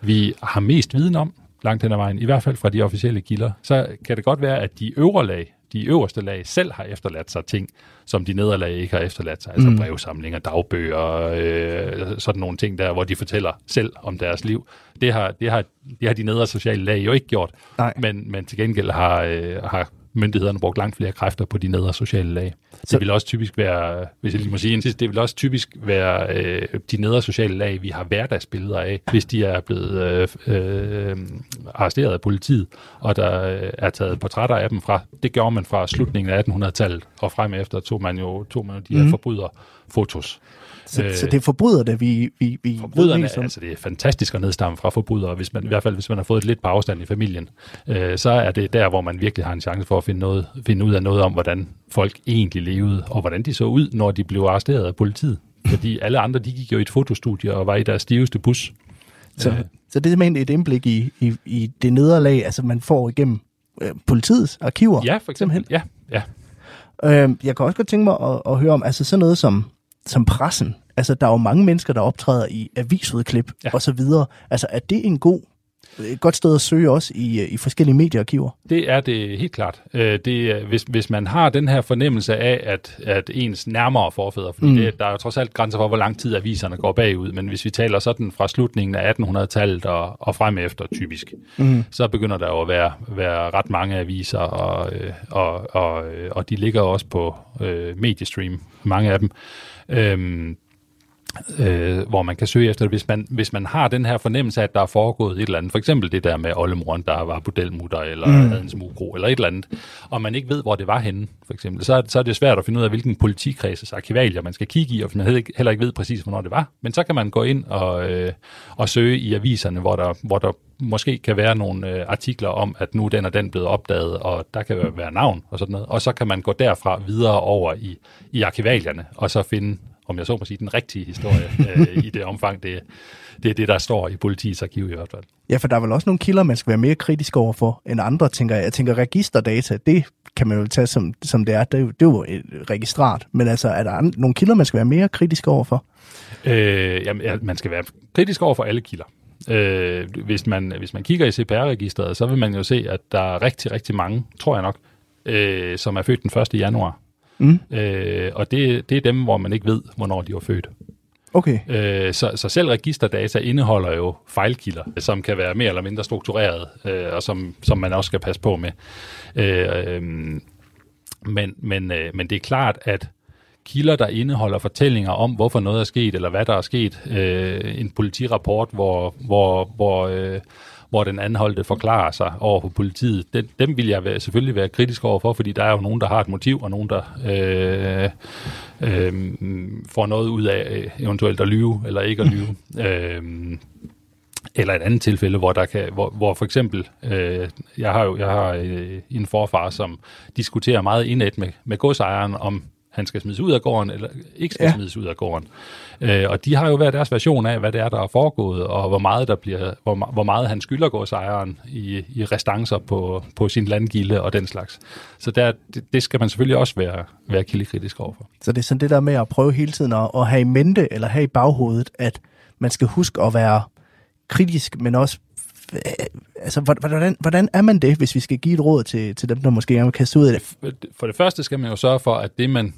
vi har mest viden om langt hen ad vejen, i hvert fald fra de officielle kilder. Så kan det godt være, at de øvre lag, de øverste lag selv har efterladt sig ting, som de nederlag ikke har efterladt sig. Altså mm. brevsamlinger, dagbøger, øh, sådan nogle ting der, hvor de fortæller selv om deres liv. Det har, det har, det har de nedre sociale lag jo ikke gjort. Nej. Men, men til gengæld har, øh, har myndighederne brugt langt flere kræfter på de nedre sociale lag. Så. Det vil også typisk være, hvis jeg lige må sige en det vil også typisk være øh, de nedre sociale lag, vi har hverdagsbilleder af, hvis de er blevet øh, øh, arresteret af politiet, og der øh, er taget portrætter af dem fra, det gjorde man fra slutningen af 1800-tallet, og frem efter tog man jo, tog man jo de her mm. forbryderfotos. Så, øh, så det er forbryderne, vi, vi, vi forbryderne, ved altså det er fantastisk at nedstamme fra forbrydere, hvis man, i hvert fald hvis man har fået lidt på afstand i familien, øh, så er det der, hvor man virkelig har en chance for at finde, noget, finde ud af noget om, hvordan folk egentlig levede, og hvordan de så ud, når de blev arresteret af politiet. Fordi alle andre, de gik jo i et fotostudie og var i deres stiveste bus. Så, øh. så det er simpelthen et indblik i, i, i det nederlag, altså man får igennem øh, politiets arkiver. Ja, for eksempel. Simpelthen. Ja, ja. Øh, jeg kan også godt tænke mig at, at høre om altså sådan noget som, som pressen. Altså, der er jo mange mennesker, der optræder i avisudklip ja. og så videre. Altså, er det en god et godt sted at søge også i, i forskellige mediearkiver. Det er det helt klart. Øh, det er, hvis, hvis man har den her fornemmelse af, at, at ens nærmere forfædre, fordi mm. det, der er jo trods alt grænser for, hvor lang tid aviserne går bagud, men hvis vi taler sådan fra slutningen af 1800-tallet og, og frem efter typisk, mm. så begynder der jo at være, være ret mange aviser, og, øh, og, og, og de ligger også på øh, mediestream, mange af dem. Øhm, øh, hvor man kan søge efter det, hvis man, hvis man har den her fornemmelse af, at der er foregået et eller andet. For eksempel det der med oldemoren, der var budelmutter, eller mm. havde en smugro, eller et eller andet, og man ikke ved, hvor det var henne, for eksempel. Så, så er det svært at finde ud af, hvilken politikredses arkivalier man skal kigge i, og man heller ikke ved præcis, hvornår det var. Men så kan man gå ind og, øh, og søge i aviserne, hvor der, hvor der måske kan være nogle øh, artikler om, at nu den og den blevet opdaget, og der kan være navn og sådan noget. Og så kan man gå derfra videre over i, i arkivalierne, og så finde om jeg så må sige, den rigtige historie (laughs) øh, i det omfang, det, det er det, der står i politiets arkiv i hvert fald. Ja, for der er vel også nogle kilder, man skal være mere kritisk over for end andre, tænker jeg. Jeg tænker, registerdata, det kan man jo tage som, som det er. Det er, jo, det er jo et registrat. Men altså, er der andre, nogle kilder, man skal være mere kritisk over for? Øh, jamen, ja, man skal være kritisk over for alle kilder. Øh, hvis, man, hvis man kigger i CPR-registret, så vil man jo se, at der er rigtig, rigtig mange, tror jeg nok, øh, som er født den 1. januar. Mm. Øh, og det, det er dem, hvor man ikke ved, hvornår de var født. Okay. Øh, så, så selv registerdata indeholder jo fejlkilder, som kan være mere eller mindre struktureret, øh, og som, som man også skal passe på med. Øh, øh, men, men, øh, men det er klart, at kilder, der indeholder fortællinger om, hvorfor noget er sket, eller hvad der er sket, øh, en politirapport, hvor, hvor, hvor øh, hvor den anholdte forklarer sig over for politiet, den, dem vil jeg være, selvfølgelig være kritisk over for, fordi der er jo nogen, der har et motiv, og nogen, der øh, øh, får noget ud af øh, eventuelt at lyve, eller ikke at lyve. øh, eller et andet tilfælde, hvor der kan, hvor, hvor for eksempel, øh, jeg har jo jeg har øh, en forfar, som diskuterer meget indet med, med godsejeren om, han skal smides ud af gården, eller ikke skal ja. smides ud af gården. Øh, og de har jo været deres version af, hvad det er, der er foregået, og hvor meget, der bliver, hvor, hvor meget han skylder gårdsejeren i, i restancer på, på sin landgilde og den slags. Så der, det, det skal man selvfølgelig også være, være kildekritisk overfor. Så det er sådan det der med at prøve hele tiden at, at have i mente, eller have i baghovedet, at man skal huske at være kritisk, men også altså, hvordan, hvordan er man det, hvis vi skal give et råd til, til dem, der måske gerne vil kaste ud af det? For det første skal man jo sørge for, at det man,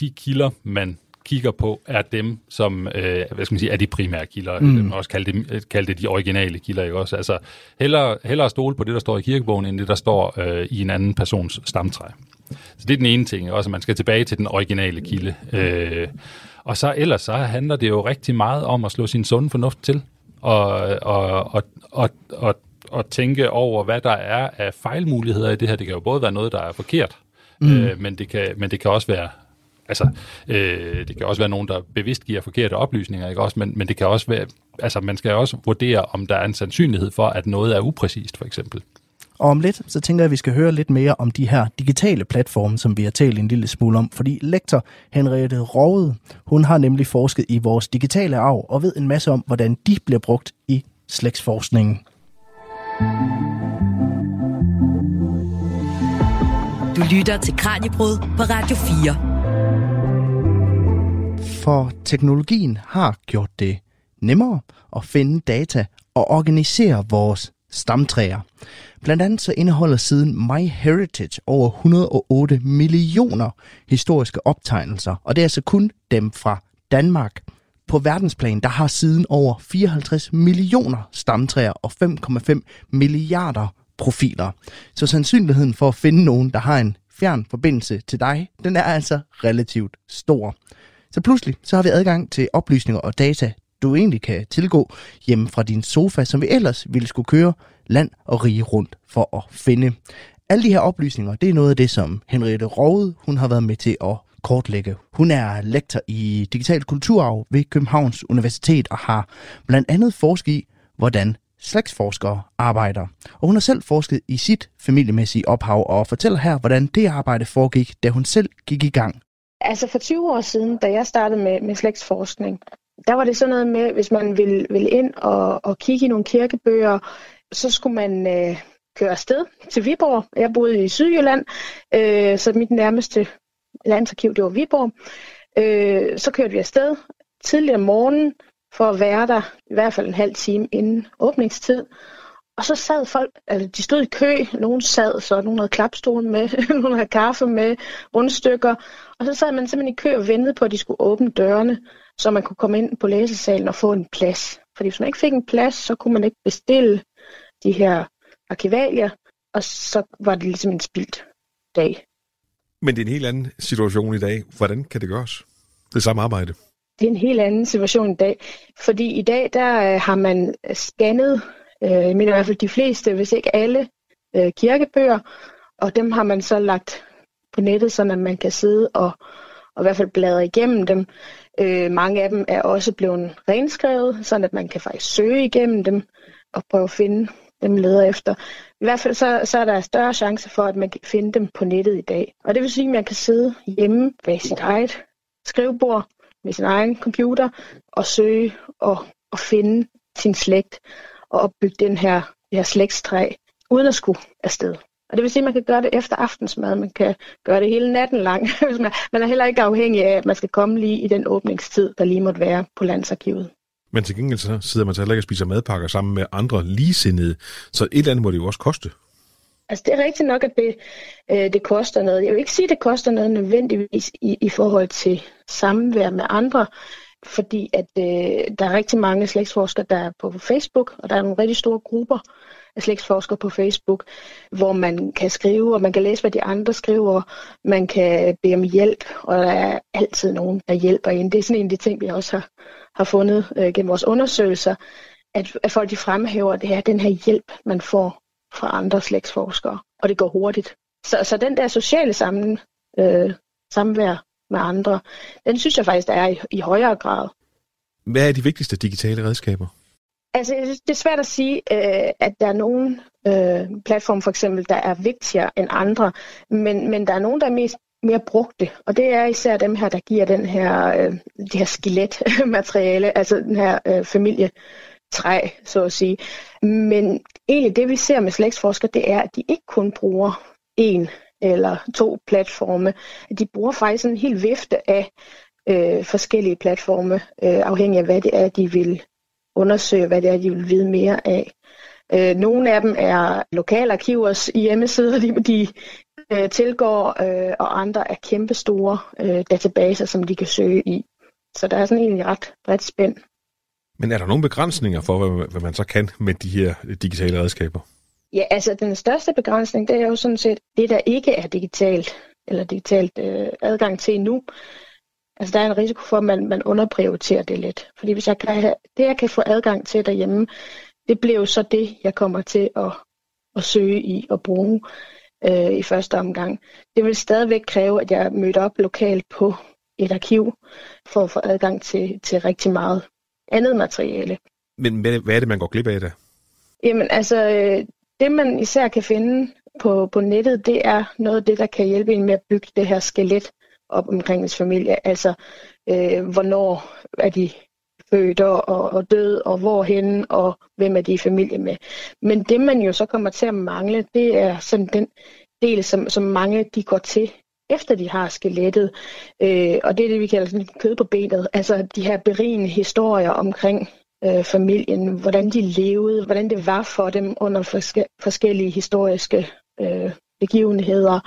de kilder, man kigger på, er dem, som øh, hvad skal man sige, er de primære kilder. Mm. Man også kalde det, kalde det de originale kilder. Ikke også? Altså, hellere, hellere stole på det, der står i kirkebogen, end det, der står øh, i en anden persons stamtræ. Så det er den ene ting, også at man skal tilbage til den originale kilde. Øh, og så ellers så handler det jo rigtig meget om at slå sin sunde fornuft til og, og, og, og, og, og tænke over, hvad der er af fejlmuligheder i det her. Det kan jo både være noget, der er forkert, mm. øh, men, det kan, men det kan også være altså, øh, det kan også være nogen, der bevidst giver forkerte oplysninger, ikke også? Men, men det kan også være, altså man skal også vurdere, om der er en sandsynlighed for, at noget er upræcist, for eksempel. Og om lidt, så tænker jeg, at vi skal høre lidt mere om de her digitale platforme, som vi har talt en lille smule om. Fordi lektor Henriette Rode, hun har nemlig forsket i vores digitale arv og ved en masse om, hvordan de bliver brugt i slægtsforskningen. Du lytter til Kranjebrud på Radio 4. For teknologien har gjort det nemmere at finde data og organisere vores stamtræer. Blandt andet så indeholder siden MyHeritage over 108 millioner historiske optegnelser, og det er altså kun dem fra Danmark. På verdensplan, der har siden over 54 millioner stamtræer og 5,5 milliarder profiler. Så sandsynligheden for at finde nogen, der har en fjern forbindelse til dig, den er altså relativt stor. Så pludselig så har vi adgang til oplysninger og data, du egentlig kan tilgå hjemme fra din sofa, som vi ellers ville skulle køre land og rige rundt for at finde. Alle de her oplysninger, det er noget af det, som Henriette Rode, hun har været med til at kortlægge. Hun er lektor i digital kulturarv ved Københavns Universitet og har blandt andet forsket i, hvordan slægtsforskere arbejder. Og hun har selv forsket i sit familiemæssige ophav og fortæller her, hvordan det arbejde foregik, da hun selv gik i gang. Altså for 20 år siden, da jeg startede med, med slægtsforskning, der var det sådan noget med, hvis man ville, ville ind og, og kigge i nogle kirkebøger, så skulle man øh, køre afsted til Viborg. Jeg boede i Sydjylland, øh, så mit nærmeste landsarkiv, det var Viborg. Øh, så kørte vi afsted tidligere om morgenen for at være der i hvert fald en halv time inden åbningstid. Og så sad folk, altså de stod i kø, nogen sad, så nogen havde klapstol med, (laughs) nogen havde kaffe med, rundstykker. Og så sad man simpelthen i kø og ventede på, at de skulle åbne dørene, så man kunne komme ind på læsesalen og få en plads. Fordi hvis man ikke fik en plads, så kunne man ikke bestille de her arkivalier, og så var det ligesom en spildt dag. Men det er en helt anden situation i dag. Hvordan kan det gøres? Det samme arbejde. Det er en helt anden situation i dag, fordi i dag der øh, har man scannet, øh, jeg mener i hvert fald de fleste, hvis ikke alle, øh, kirkebøger, og dem har man så lagt på nettet, så man kan sidde og, og i hvert fald bladre igennem dem. Øh, mange af dem er også blevet renskrevet, så at man kan faktisk søge igennem dem og prøve at finde dem leder efter. I hvert fald så, så er der større chance for, at man kan finde dem på nettet i dag. Og det vil sige, at man kan sidde hjemme ved sit eget skrivebord med sin egen computer og søge og, og finde sin slægt og opbygge den her, det her slægtstræ, uden at skulle afsted. Og det vil sige, at man kan gøre det efter aftensmad, man kan gøre det hele natten lang. (laughs) man er heller ikke afhængig af, at man skal komme lige i den åbningstid, der lige måtte være på landsarkivet. Men til gengæld så sidder man så heller ikke og spiser madpakker sammen med andre ligesindede, så et eller andet må det jo også koste. Altså det er rigtigt nok, at det, øh, det koster noget. Jeg vil ikke sige, at det koster noget nødvendigvis i, i forhold til samvær med andre, fordi at øh, der er rigtig mange slægtsforskere, der er på Facebook, og der er nogle rigtig store grupper slægtsforsker på Facebook, hvor man kan skrive, og man kan læse, hvad de andre skriver, man kan bede om hjælp, og der er altid nogen, der hjælper ind. Det er sådan en af de ting, vi også har, har fundet øh, gennem vores undersøgelser, at, at folk de fremhæver, at det er den her hjælp, man får fra andre slægtsforskere, og det går hurtigt. Så, så den der sociale sammen, øh, samvær med andre, den synes jeg faktisk, der er i, i højere grad. Hvad er de vigtigste digitale redskaber? Altså, jeg synes, det er svært at sige, øh, at der er nogen øh, platform for eksempel, der er vigtigere end andre, men, men der er nogen, der er mest mere brugte, og det er især dem her, der giver den her, øh, det her skeletmateriale, altså den her øh, familietræ, så at sige. Men egentlig det, vi ser med slægtsforskere, det er, at de ikke kun bruger en eller to platforme. De bruger faktisk en hel vifte af øh, forskellige platforme, øh, afhængig af hvad det er, de vil undersøge, hvad det er, de vil vide mere af. Øh, nogle af dem er lokalarkivers hjemmesider, (laughs) de, de øh, tilgår, øh, og andre er kæmpestore øh, databaser, som de kan søge i. Så der er sådan egentlig ret bredt spænd. Men er der nogle begrænsninger for, hvad, hvad man så kan med de her digitale redskaber? Ja, altså den største begrænsning, det er jo sådan set det, der ikke er digitalt, eller digitalt øh, adgang til nu. Altså der er en risiko for, at man, man underprioriterer det lidt. Fordi hvis jeg kan have, det, jeg kan få adgang til derhjemme, det bliver jo så det, jeg kommer til at, at søge i og bruge øh, i første omgang. Det vil stadigvæk kræve, at jeg møder op lokalt på et arkiv for at få adgang til, til rigtig meget andet materiale. Men hvad er det, man går glip af der? Jamen altså, øh, det man især kan finde på, på nettet, det er noget af det, der kan hjælpe en med at bygge det her skelet op omkring ens familie. Altså, øh, hvornår er de født og, og død, og hvorhen, og hvem er de i familie med. Men det, man jo så kommer til at mangle, det er sådan den del, som, som mange de går til efter de har skelettet. Øh, og det er det, vi kalder sådan kød på benet. Altså de her berigende historier omkring øh, familien, hvordan de levede, hvordan det var for dem under forske- forskellige historiske øh, begivenheder.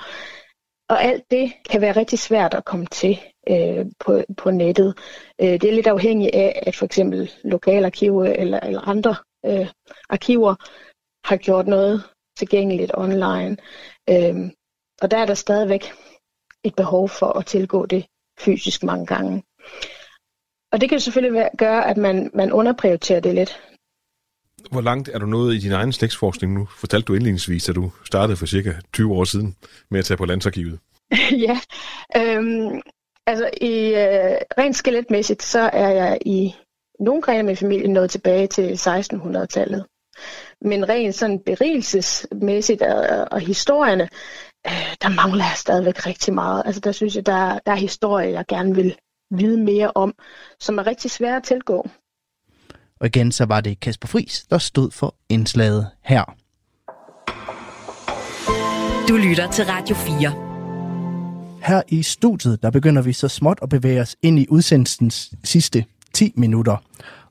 Og alt det kan være rigtig svært at komme til øh, på, på nettet. Øh, det er lidt afhængigt af, at for eksempel lokalarkiver eller, eller andre øh, arkiver har gjort noget tilgængeligt online. Øh, og der er der stadigvæk et behov for at tilgå det fysisk mange gange. Og det kan selvfølgelig gøre, at man, man underprioriterer det lidt. Hvor langt er du nået i din egen slægtsforskning nu? Fortalte du indledningsvis, at du startede for cirka 20 år siden med at tage på Landsarkivet. (laughs) ja, øhm, Altså, i, øh, rent skeletmæssigt, så er jeg i nogle grene af min familie nået tilbage til 1600-tallet. Men rent sådan berigelsesmæssigt og, og historierne, øh, der mangler jeg stadigvæk rigtig meget. Altså, der synes jeg, der, der er historie, jeg gerne vil vide mere om, som er rigtig svære at tilgå. Og igen, så var det Kasper Fris, der stod for indslaget her. Du lytter til Radio 4. Her i studiet, der begynder vi så småt at bevæge os ind i udsendelsens sidste 10 minutter.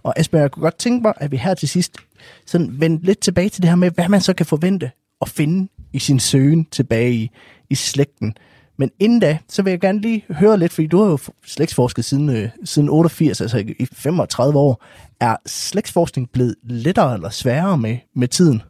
Og Asbjørn, jeg kunne godt tænke mig, at vi her til sidst sådan vende lidt tilbage til det her med, hvad man så kan forvente at finde i sin søgen tilbage i, i slægten. Men inden da, så vil jeg gerne lige høre lidt, fordi du har jo slægtsforsket siden, øh, siden 88, altså i 35 år. Er slægtsforskning blevet lettere eller sværere med, med tiden?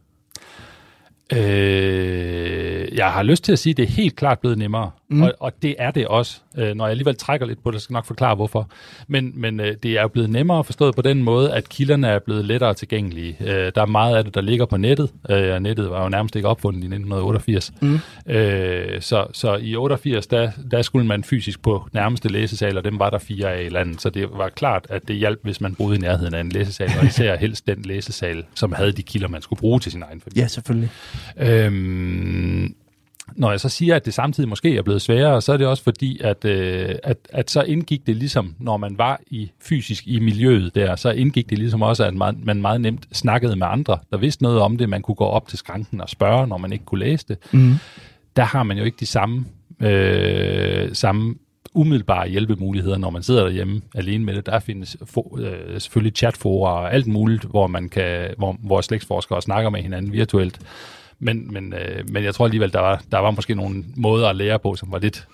Øh, jeg har lyst til at sige, at det er helt klart blevet nemmere, mm. og, og det er det også. Øh, når jeg alligevel trækker lidt på det, skal nok forklare hvorfor. Men, men øh, det er jo blevet nemmere forstået på den måde, at kilderne er blevet lettere tilgængelige. Øh, der er meget af det, der ligger på nettet. Øh, nettet var jo nærmest ikke opfundet i 1988. Mm. Øh, så, så i 88, der, der skulle man fysisk på nærmeste læsesal, og dem var der fire af i landet. Så det var klart, at det hjalp, hvis man boede i nærheden af en læsesal, og især (laughs) helst den læsesal, som havde de kilder, man skulle bruge til sin egen familie. Ja, selvfølgelig. Øhm, når jeg så siger, at det samtidig måske er blevet sværere, så er det også fordi, at, øh, at, at så indgik det ligesom, når man var i fysisk i miljøet der, så indgik det ligesom også, at man, man meget nemt snakkede med andre, der vidste noget om det. Man kunne gå op til skranken og spørge, når man ikke kunne læse det. Mm. Der har man jo ikke de samme, øh, samme umiddelbare hjælpemuligheder, når man sidder derhjemme alene med det. Der findes for, øh, selvfølgelig chatforer og alt muligt, hvor man kan, hvor, hvor slægtsforskere snakker med hinanden virtuelt. Men, men, øh, men jeg tror alligevel, der var, der var måske nogle måder at lære på, som var lidt,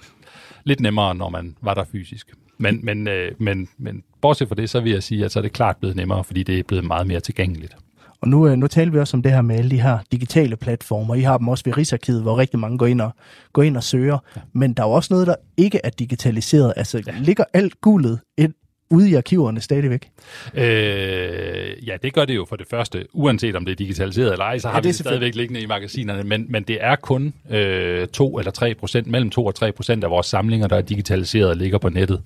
lidt nemmere, når man var der fysisk. Men, men, øh, men, men bortset fra det, så vil jeg sige, at så er det klart blevet nemmere, fordi det er blevet meget mere tilgængeligt. Og nu, øh, nu taler vi også om det her med alle de her digitale platformer. I har dem også ved Rigsarkivet, hvor rigtig mange går ind og, går ind og søger. Ja. Men der er jo også noget, der ikke er digitaliseret. Altså, ja. ligger alt guldet ind ude i arkiverne stadigvæk? Øh, ja, det gør det jo for det første, uanset om det er digitaliseret eller ej, så har ja, det vi det stadigvæk liggende i magasinerne, men, men det er kun øh, 2 eller 3 procent, mellem 2 og 3 procent af vores samlinger, der er digitaliseret og ligger på nettet.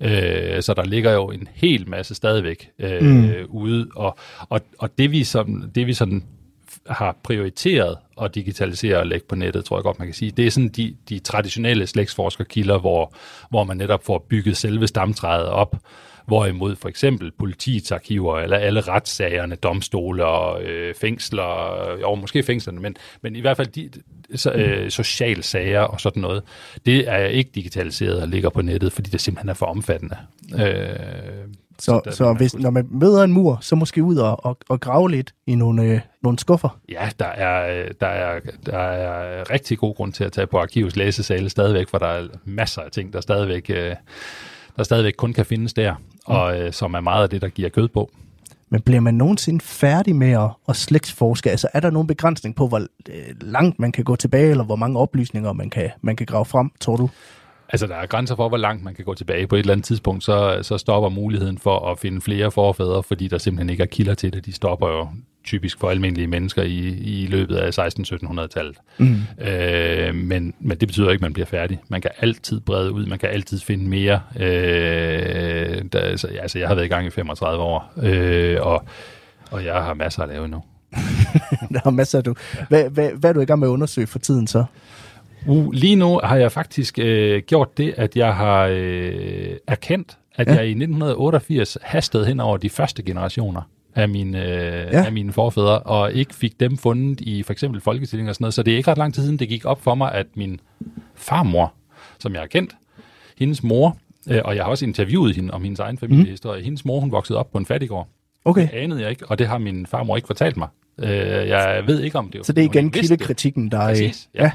Øh, så der ligger jo en hel masse stadigvæk øh, mm. ude, og, og, og det vi sådan, det vi sådan har prioriteret at digitalisere og lægge på nettet, tror jeg godt, man kan sige. Det er sådan de, de traditionelle slægtsforskerkilder, hvor, hvor man netop får bygget selve stamtræet op, hvorimod for eksempel politiets arkiver, eller alle retssagerne, domstole og øh, fængsler, jo måske fængslerne, men, men i hvert fald de, så, øh, sociale sager og sådan noget, det er ikke digitaliseret og ligger på nettet, fordi det simpelthen er for omfattende. Øh, så, så, så hvis, når man møder en mur, så måske ud og, og, og grave lidt i nogle, øh, nogle skuffer? Ja, der er, der, er, der er rigtig god grund til at tage på arkivets læsesale stadigvæk, for der er masser af ting, der stadigvæk, øh, der stadigvæk kun kan findes der, mm. og øh, som er meget af det, der giver kød på. Men bliver man nogensinde færdig med at, at slægtsforske? Altså er der nogen begrænsning på, hvor øh, langt man kan gå tilbage, eller hvor mange oplysninger man kan, man kan grave frem, tror du? Altså, der er grænser for, hvor langt man kan gå tilbage. På et eller andet tidspunkt, så, så stopper muligheden for at finde flere forfædre, fordi der simpelthen ikke er kilder til det. De stopper jo typisk for almindelige mennesker i, i løbet af 16-1700-tallet. Mm. Øh, men, men det betyder ikke, at man bliver færdig. Man kan altid brede ud, man kan altid finde mere. Øh, der, altså, altså, jeg har været i gang i 35 år, øh, og, og jeg har masser at lave nu. (laughs) der er masser du. Hvad, hvad, hvad er du i gang med at undersøge for tiden så? Uh, lige nu har jeg faktisk øh, gjort det, at jeg har øh, erkendt, at ja. jeg i 1988 hastede hen over de første generationer af mine, øh, ja. af mine forfædre, og ikke fik dem fundet i for eksempel folkestilling og sådan noget. Så det er ikke ret lang tid siden, det gik op for mig, at min farmor, som jeg har kendt, hendes mor, øh, og jeg har også interviewet hende om hendes egen familiehistorie, mm. hendes mor, hun voksede op på en fattigård. Okay. Det anede jeg ikke, og det har min farmor ikke fortalt mig. Øh, jeg ved ikke om det. Så det er igen kildekritikken, der er... Præcis, ja. ja.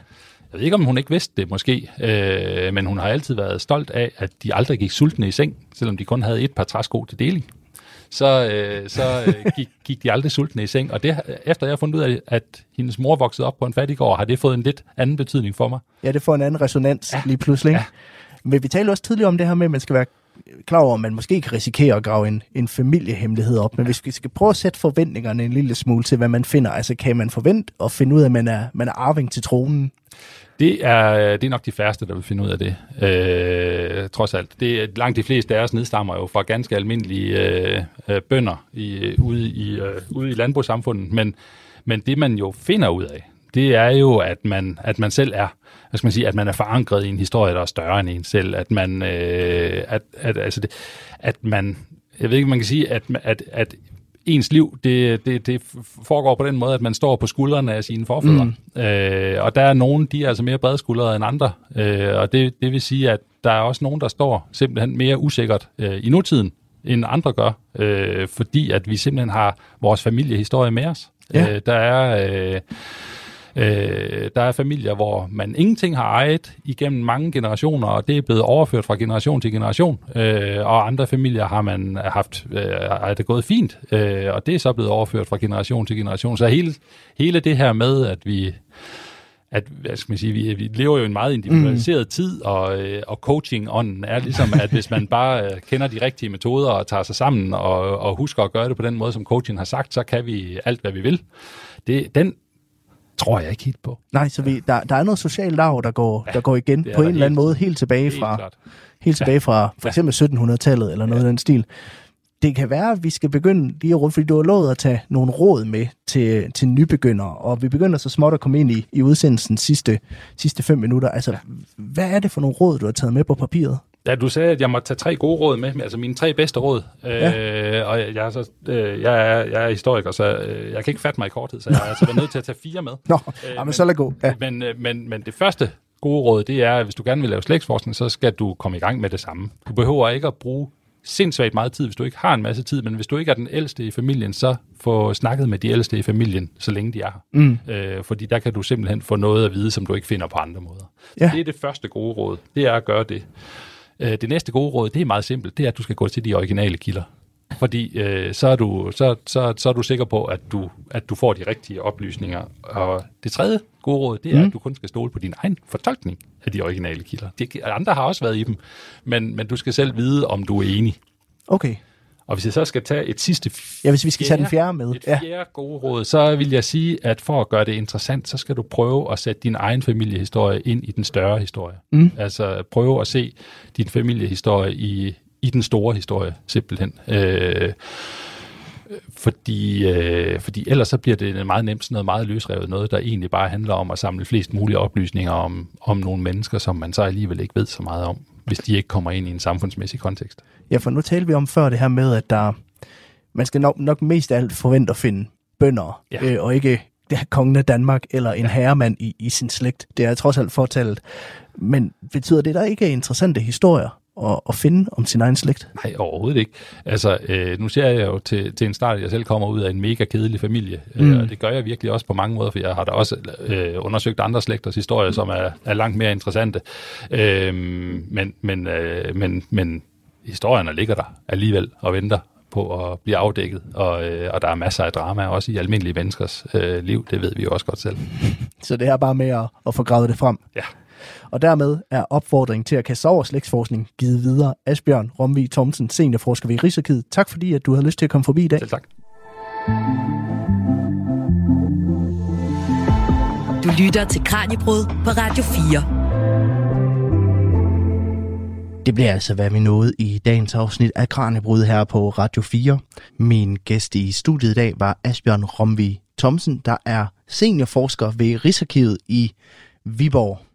Jeg ved ikke, om hun ikke vidste det måske, øh, men hun har altid været stolt af, at de aldrig gik sultne i seng, selvom de kun havde et par træsko til deling. Så, øh, så øh, (laughs) gik, gik de aldrig sultne i seng, og det, efter jeg har fundet ud af, at hendes mor voksede op på en fattigård, har det fået en lidt anden betydning for mig. Ja, det får en anden resonans ja. lige pludselig. Ja. Men vi talte også tidligere om det her med, at man skal være klar over, at man måske kan risikere at grave en, en familiehemmelighed op, men hvis vi skal prøve at sætte forventningerne en lille smule til, hvad man finder, altså kan man forvente at finde ud af, at man er, man er arving til tronen? Det er, det er nok de færreste, der vil finde ud af det, øh, trods alt. Det, er- langt de fleste af os nedstammer jo fra ganske almindelige øh, øh, bønder i, øh, ude, i, øh, ude i landbrugssamfundet, men, men det man jo finder ud af, det er jo, at man, at man selv er, hvad skal man sige, at man er forankret i en historie, der er større end en selv, at man, øh, at, at, altså det, at man, jeg ved ikke, man kan sige, at, at, at ens liv, det, det, det foregår på den måde, at man står på skuldrene af sine forfædre. Mm. Øh, og der er nogen, de er altså mere bredskuldrede end andre. Øh, og det, det vil sige, at der er også nogen, der står simpelthen mere usikkert øh, i nutiden, end andre gør. Øh, fordi at vi simpelthen har vores familiehistorie med os. Ja. Øh, der er... Øh, Øh, der er familier, hvor man ingenting har ejet igennem mange generationer, og det er blevet overført fra generation til generation. Øh, og andre familier har man haft, øh, er det gået fint, øh, og det er så blevet overført fra generation til generation. Så hele, hele det her med, at vi at hvad skal man sige, vi, vi lever jo i en meget individualiseret mm. tid, og, øh, og coaching-ånden er ligesom, at hvis man bare øh, kender de rigtige metoder og tager sig sammen og, og husker at gøre det på den måde, som coachen har sagt, så kan vi alt, hvad vi vil. Det, den tror jeg ikke helt på. Nej, så vi, der, der er noget socialt arv, der går, ja, der går igen på en eller anden måde, helt tilbage Helt fra, klart. helt tilbage fra for eksempel 1700-tallet eller noget ja. af den stil. Det kan være, at vi skal begynde lige rundt, fordi du har lovet at tage nogle råd med til, til nybegyndere, og vi begynder så småt at komme ind i, i udsendelsens sidste, sidste fem minutter. Altså, ja. hvad er det for nogle råd, du har taget med på papiret? Ja, du sagde, at jeg måtte tage tre gode råd med, altså mine tre bedste råd. Ja. Øh, og jeg er, så, øh, jeg, er, jeg er historiker, så øh, jeg kan ikke fatte mig i korthed, så jeg er altså været nødt til at tage fire med. (laughs) Nå, Øh, øh, men men- så lad gå. Ja. Men, øh, men, men det første gode råd, det er, at hvis du gerne vil lave slægtsforskning, så skal du komme i gang med det samme. Du behøver ikke at bruge sindssygt meget tid, hvis du ikke har en masse tid, men hvis du ikke er den ældste i familien, så få snakket med de ældste i familien, så længe de er her. Mm. Øh, fordi der kan du simpelthen få noget at vide, som du ikke finder på andre måder. Ja. Så det er det første gode råd, det er at gøre det. Øh, det næste gode råd, det er meget simpelt, det er, at du skal gå til de originale kilder. Fordi øh, så, er du, så, så, så er du sikker på, at du, at du får de rigtige oplysninger. Og det tredje gode råd, det er, mm. at du kun skal stole på din egen fortolkning af de originale kilder. De, andre har også været i dem, men, men du skal selv vide, om du er enig. Okay. Og hvis jeg så skal tage et sidste Ja, hvis vi skal tage den fjerde med. et Ja. fjerde gode råd, så vil jeg sige, at for at gøre det interessant, så skal du prøve at sætte din egen familiehistorie ind i den større historie. Mm. Altså prøve at se din familiehistorie i, i den store historie, simpelthen. Øh, fordi, øh, fordi ellers så bliver det meget nemt sådan noget meget løsrevet, noget der egentlig bare handler om at samle flest mulige oplysninger om, om nogle mennesker, som man så alligevel ikke ved så meget om, hvis de ikke kommer ind i en samfundsmæssig kontekst. Ja, for nu talte vi om før det her med, at der, man skal nok, nok mest af alt forvente at finde bønder, Ja. øh, og ikke det her kongen af Danmark eller en ja. herremand i, i sin slægt. Det er trods alt fortalt. Men betyder det, der ikke er interessante historier at, at finde om sin egen slægt? Nej, overhovedet ikke. Altså, øh, nu ser jeg jo til, til en start, at jeg selv kommer ud af en mega kedelig familie, mm. Mm. øh, og det gør jeg virkelig også på mange måder, for jeg har da også øh, undersøgt andre slægters historier, som er, er langt mere interessante. Øh, men, men, øh, men, men historierne ligger der alligevel og venter på at blive afdækket, og, øh, og der er masser af drama også i almindelige menneskers øh, liv, det ved vi jo også godt selv. (laughs) Så det er bare med at, at få gravet det frem. Ja. Og dermed er opfordringen til at kaste over slægtsforskning givet videre. Asbjørn Romvig Thomsen, seniorforsker ved Rigsarkivet. Tak fordi, at du havde lyst til at komme forbi i dag. Selv tak. Du lytter til Kranjebrud på Radio 4. Det bliver altså, hvad vi nåede i dagens afsnit af Kranjebrud her på Radio 4. Min gæst i studiet i dag var Asbjørn Romvig Thomsen, der er seniorforsker ved Rigsarkivet i Viborg.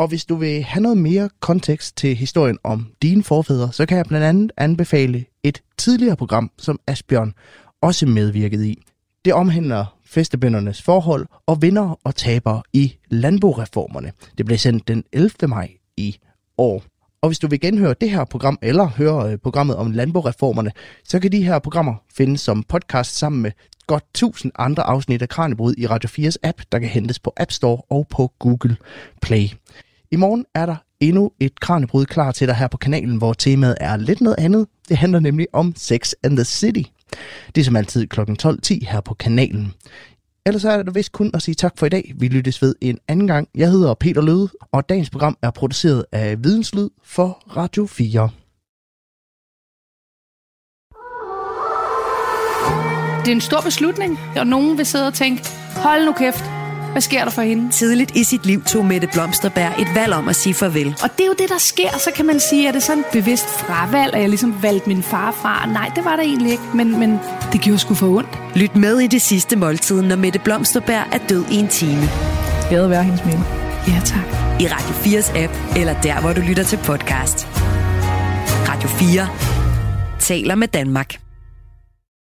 Og hvis du vil have noget mere kontekst til historien om dine forfædre, så kan jeg blandt andet anbefale et tidligere program, som Asbjørn også medvirkede i. Det omhandler festebøndernes forhold og vinder og taber i landboreformerne. Det blev sendt den 11. maj i år. Og hvis du vil genhøre det her program, eller høre øh, programmet om landboreformerne, så kan de her programmer findes som podcast sammen med godt 1000 andre afsnit af Kranjebrud i Radio 4's app, der kan hentes på App Store og på Google Play. I morgen er der endnu et Kranjebrud klar til dig her på kanalen, hvor temaet er lidt noget andet. Det handler nemlig om Sex and the City. Det er som altid kl. 12.10 her på kanalen. Ellers er det vist kun at sige tak for i dag. Vi lyttes ved en anden gang. Jeg hedder Peter Løde, og dagens program er produceret af Videnslyd for Radio 4. Det er en stor beslutning, og nogen vil sidde og tænke, hold nu kæft, hvad sker der for hende? Tidligt i sit liv tog Mette Blomsterberg et valg om at sige farvel. Og det er jo det, der sker. Så kan man sige, at det er sådan et bevidst fravalg, at jeg ligesom valgte min far fra. Nej, det var der egentlig ikke, men, men det gjorde sgu for ondt. Lyt med i det sidste måltid, når Mette Blomsterberg er død i en time. Gade være hendes minde. Ja, tak. I Radio 4's app, eller der, hvor du lytter til podcast. Radio 4 taler med Danmark.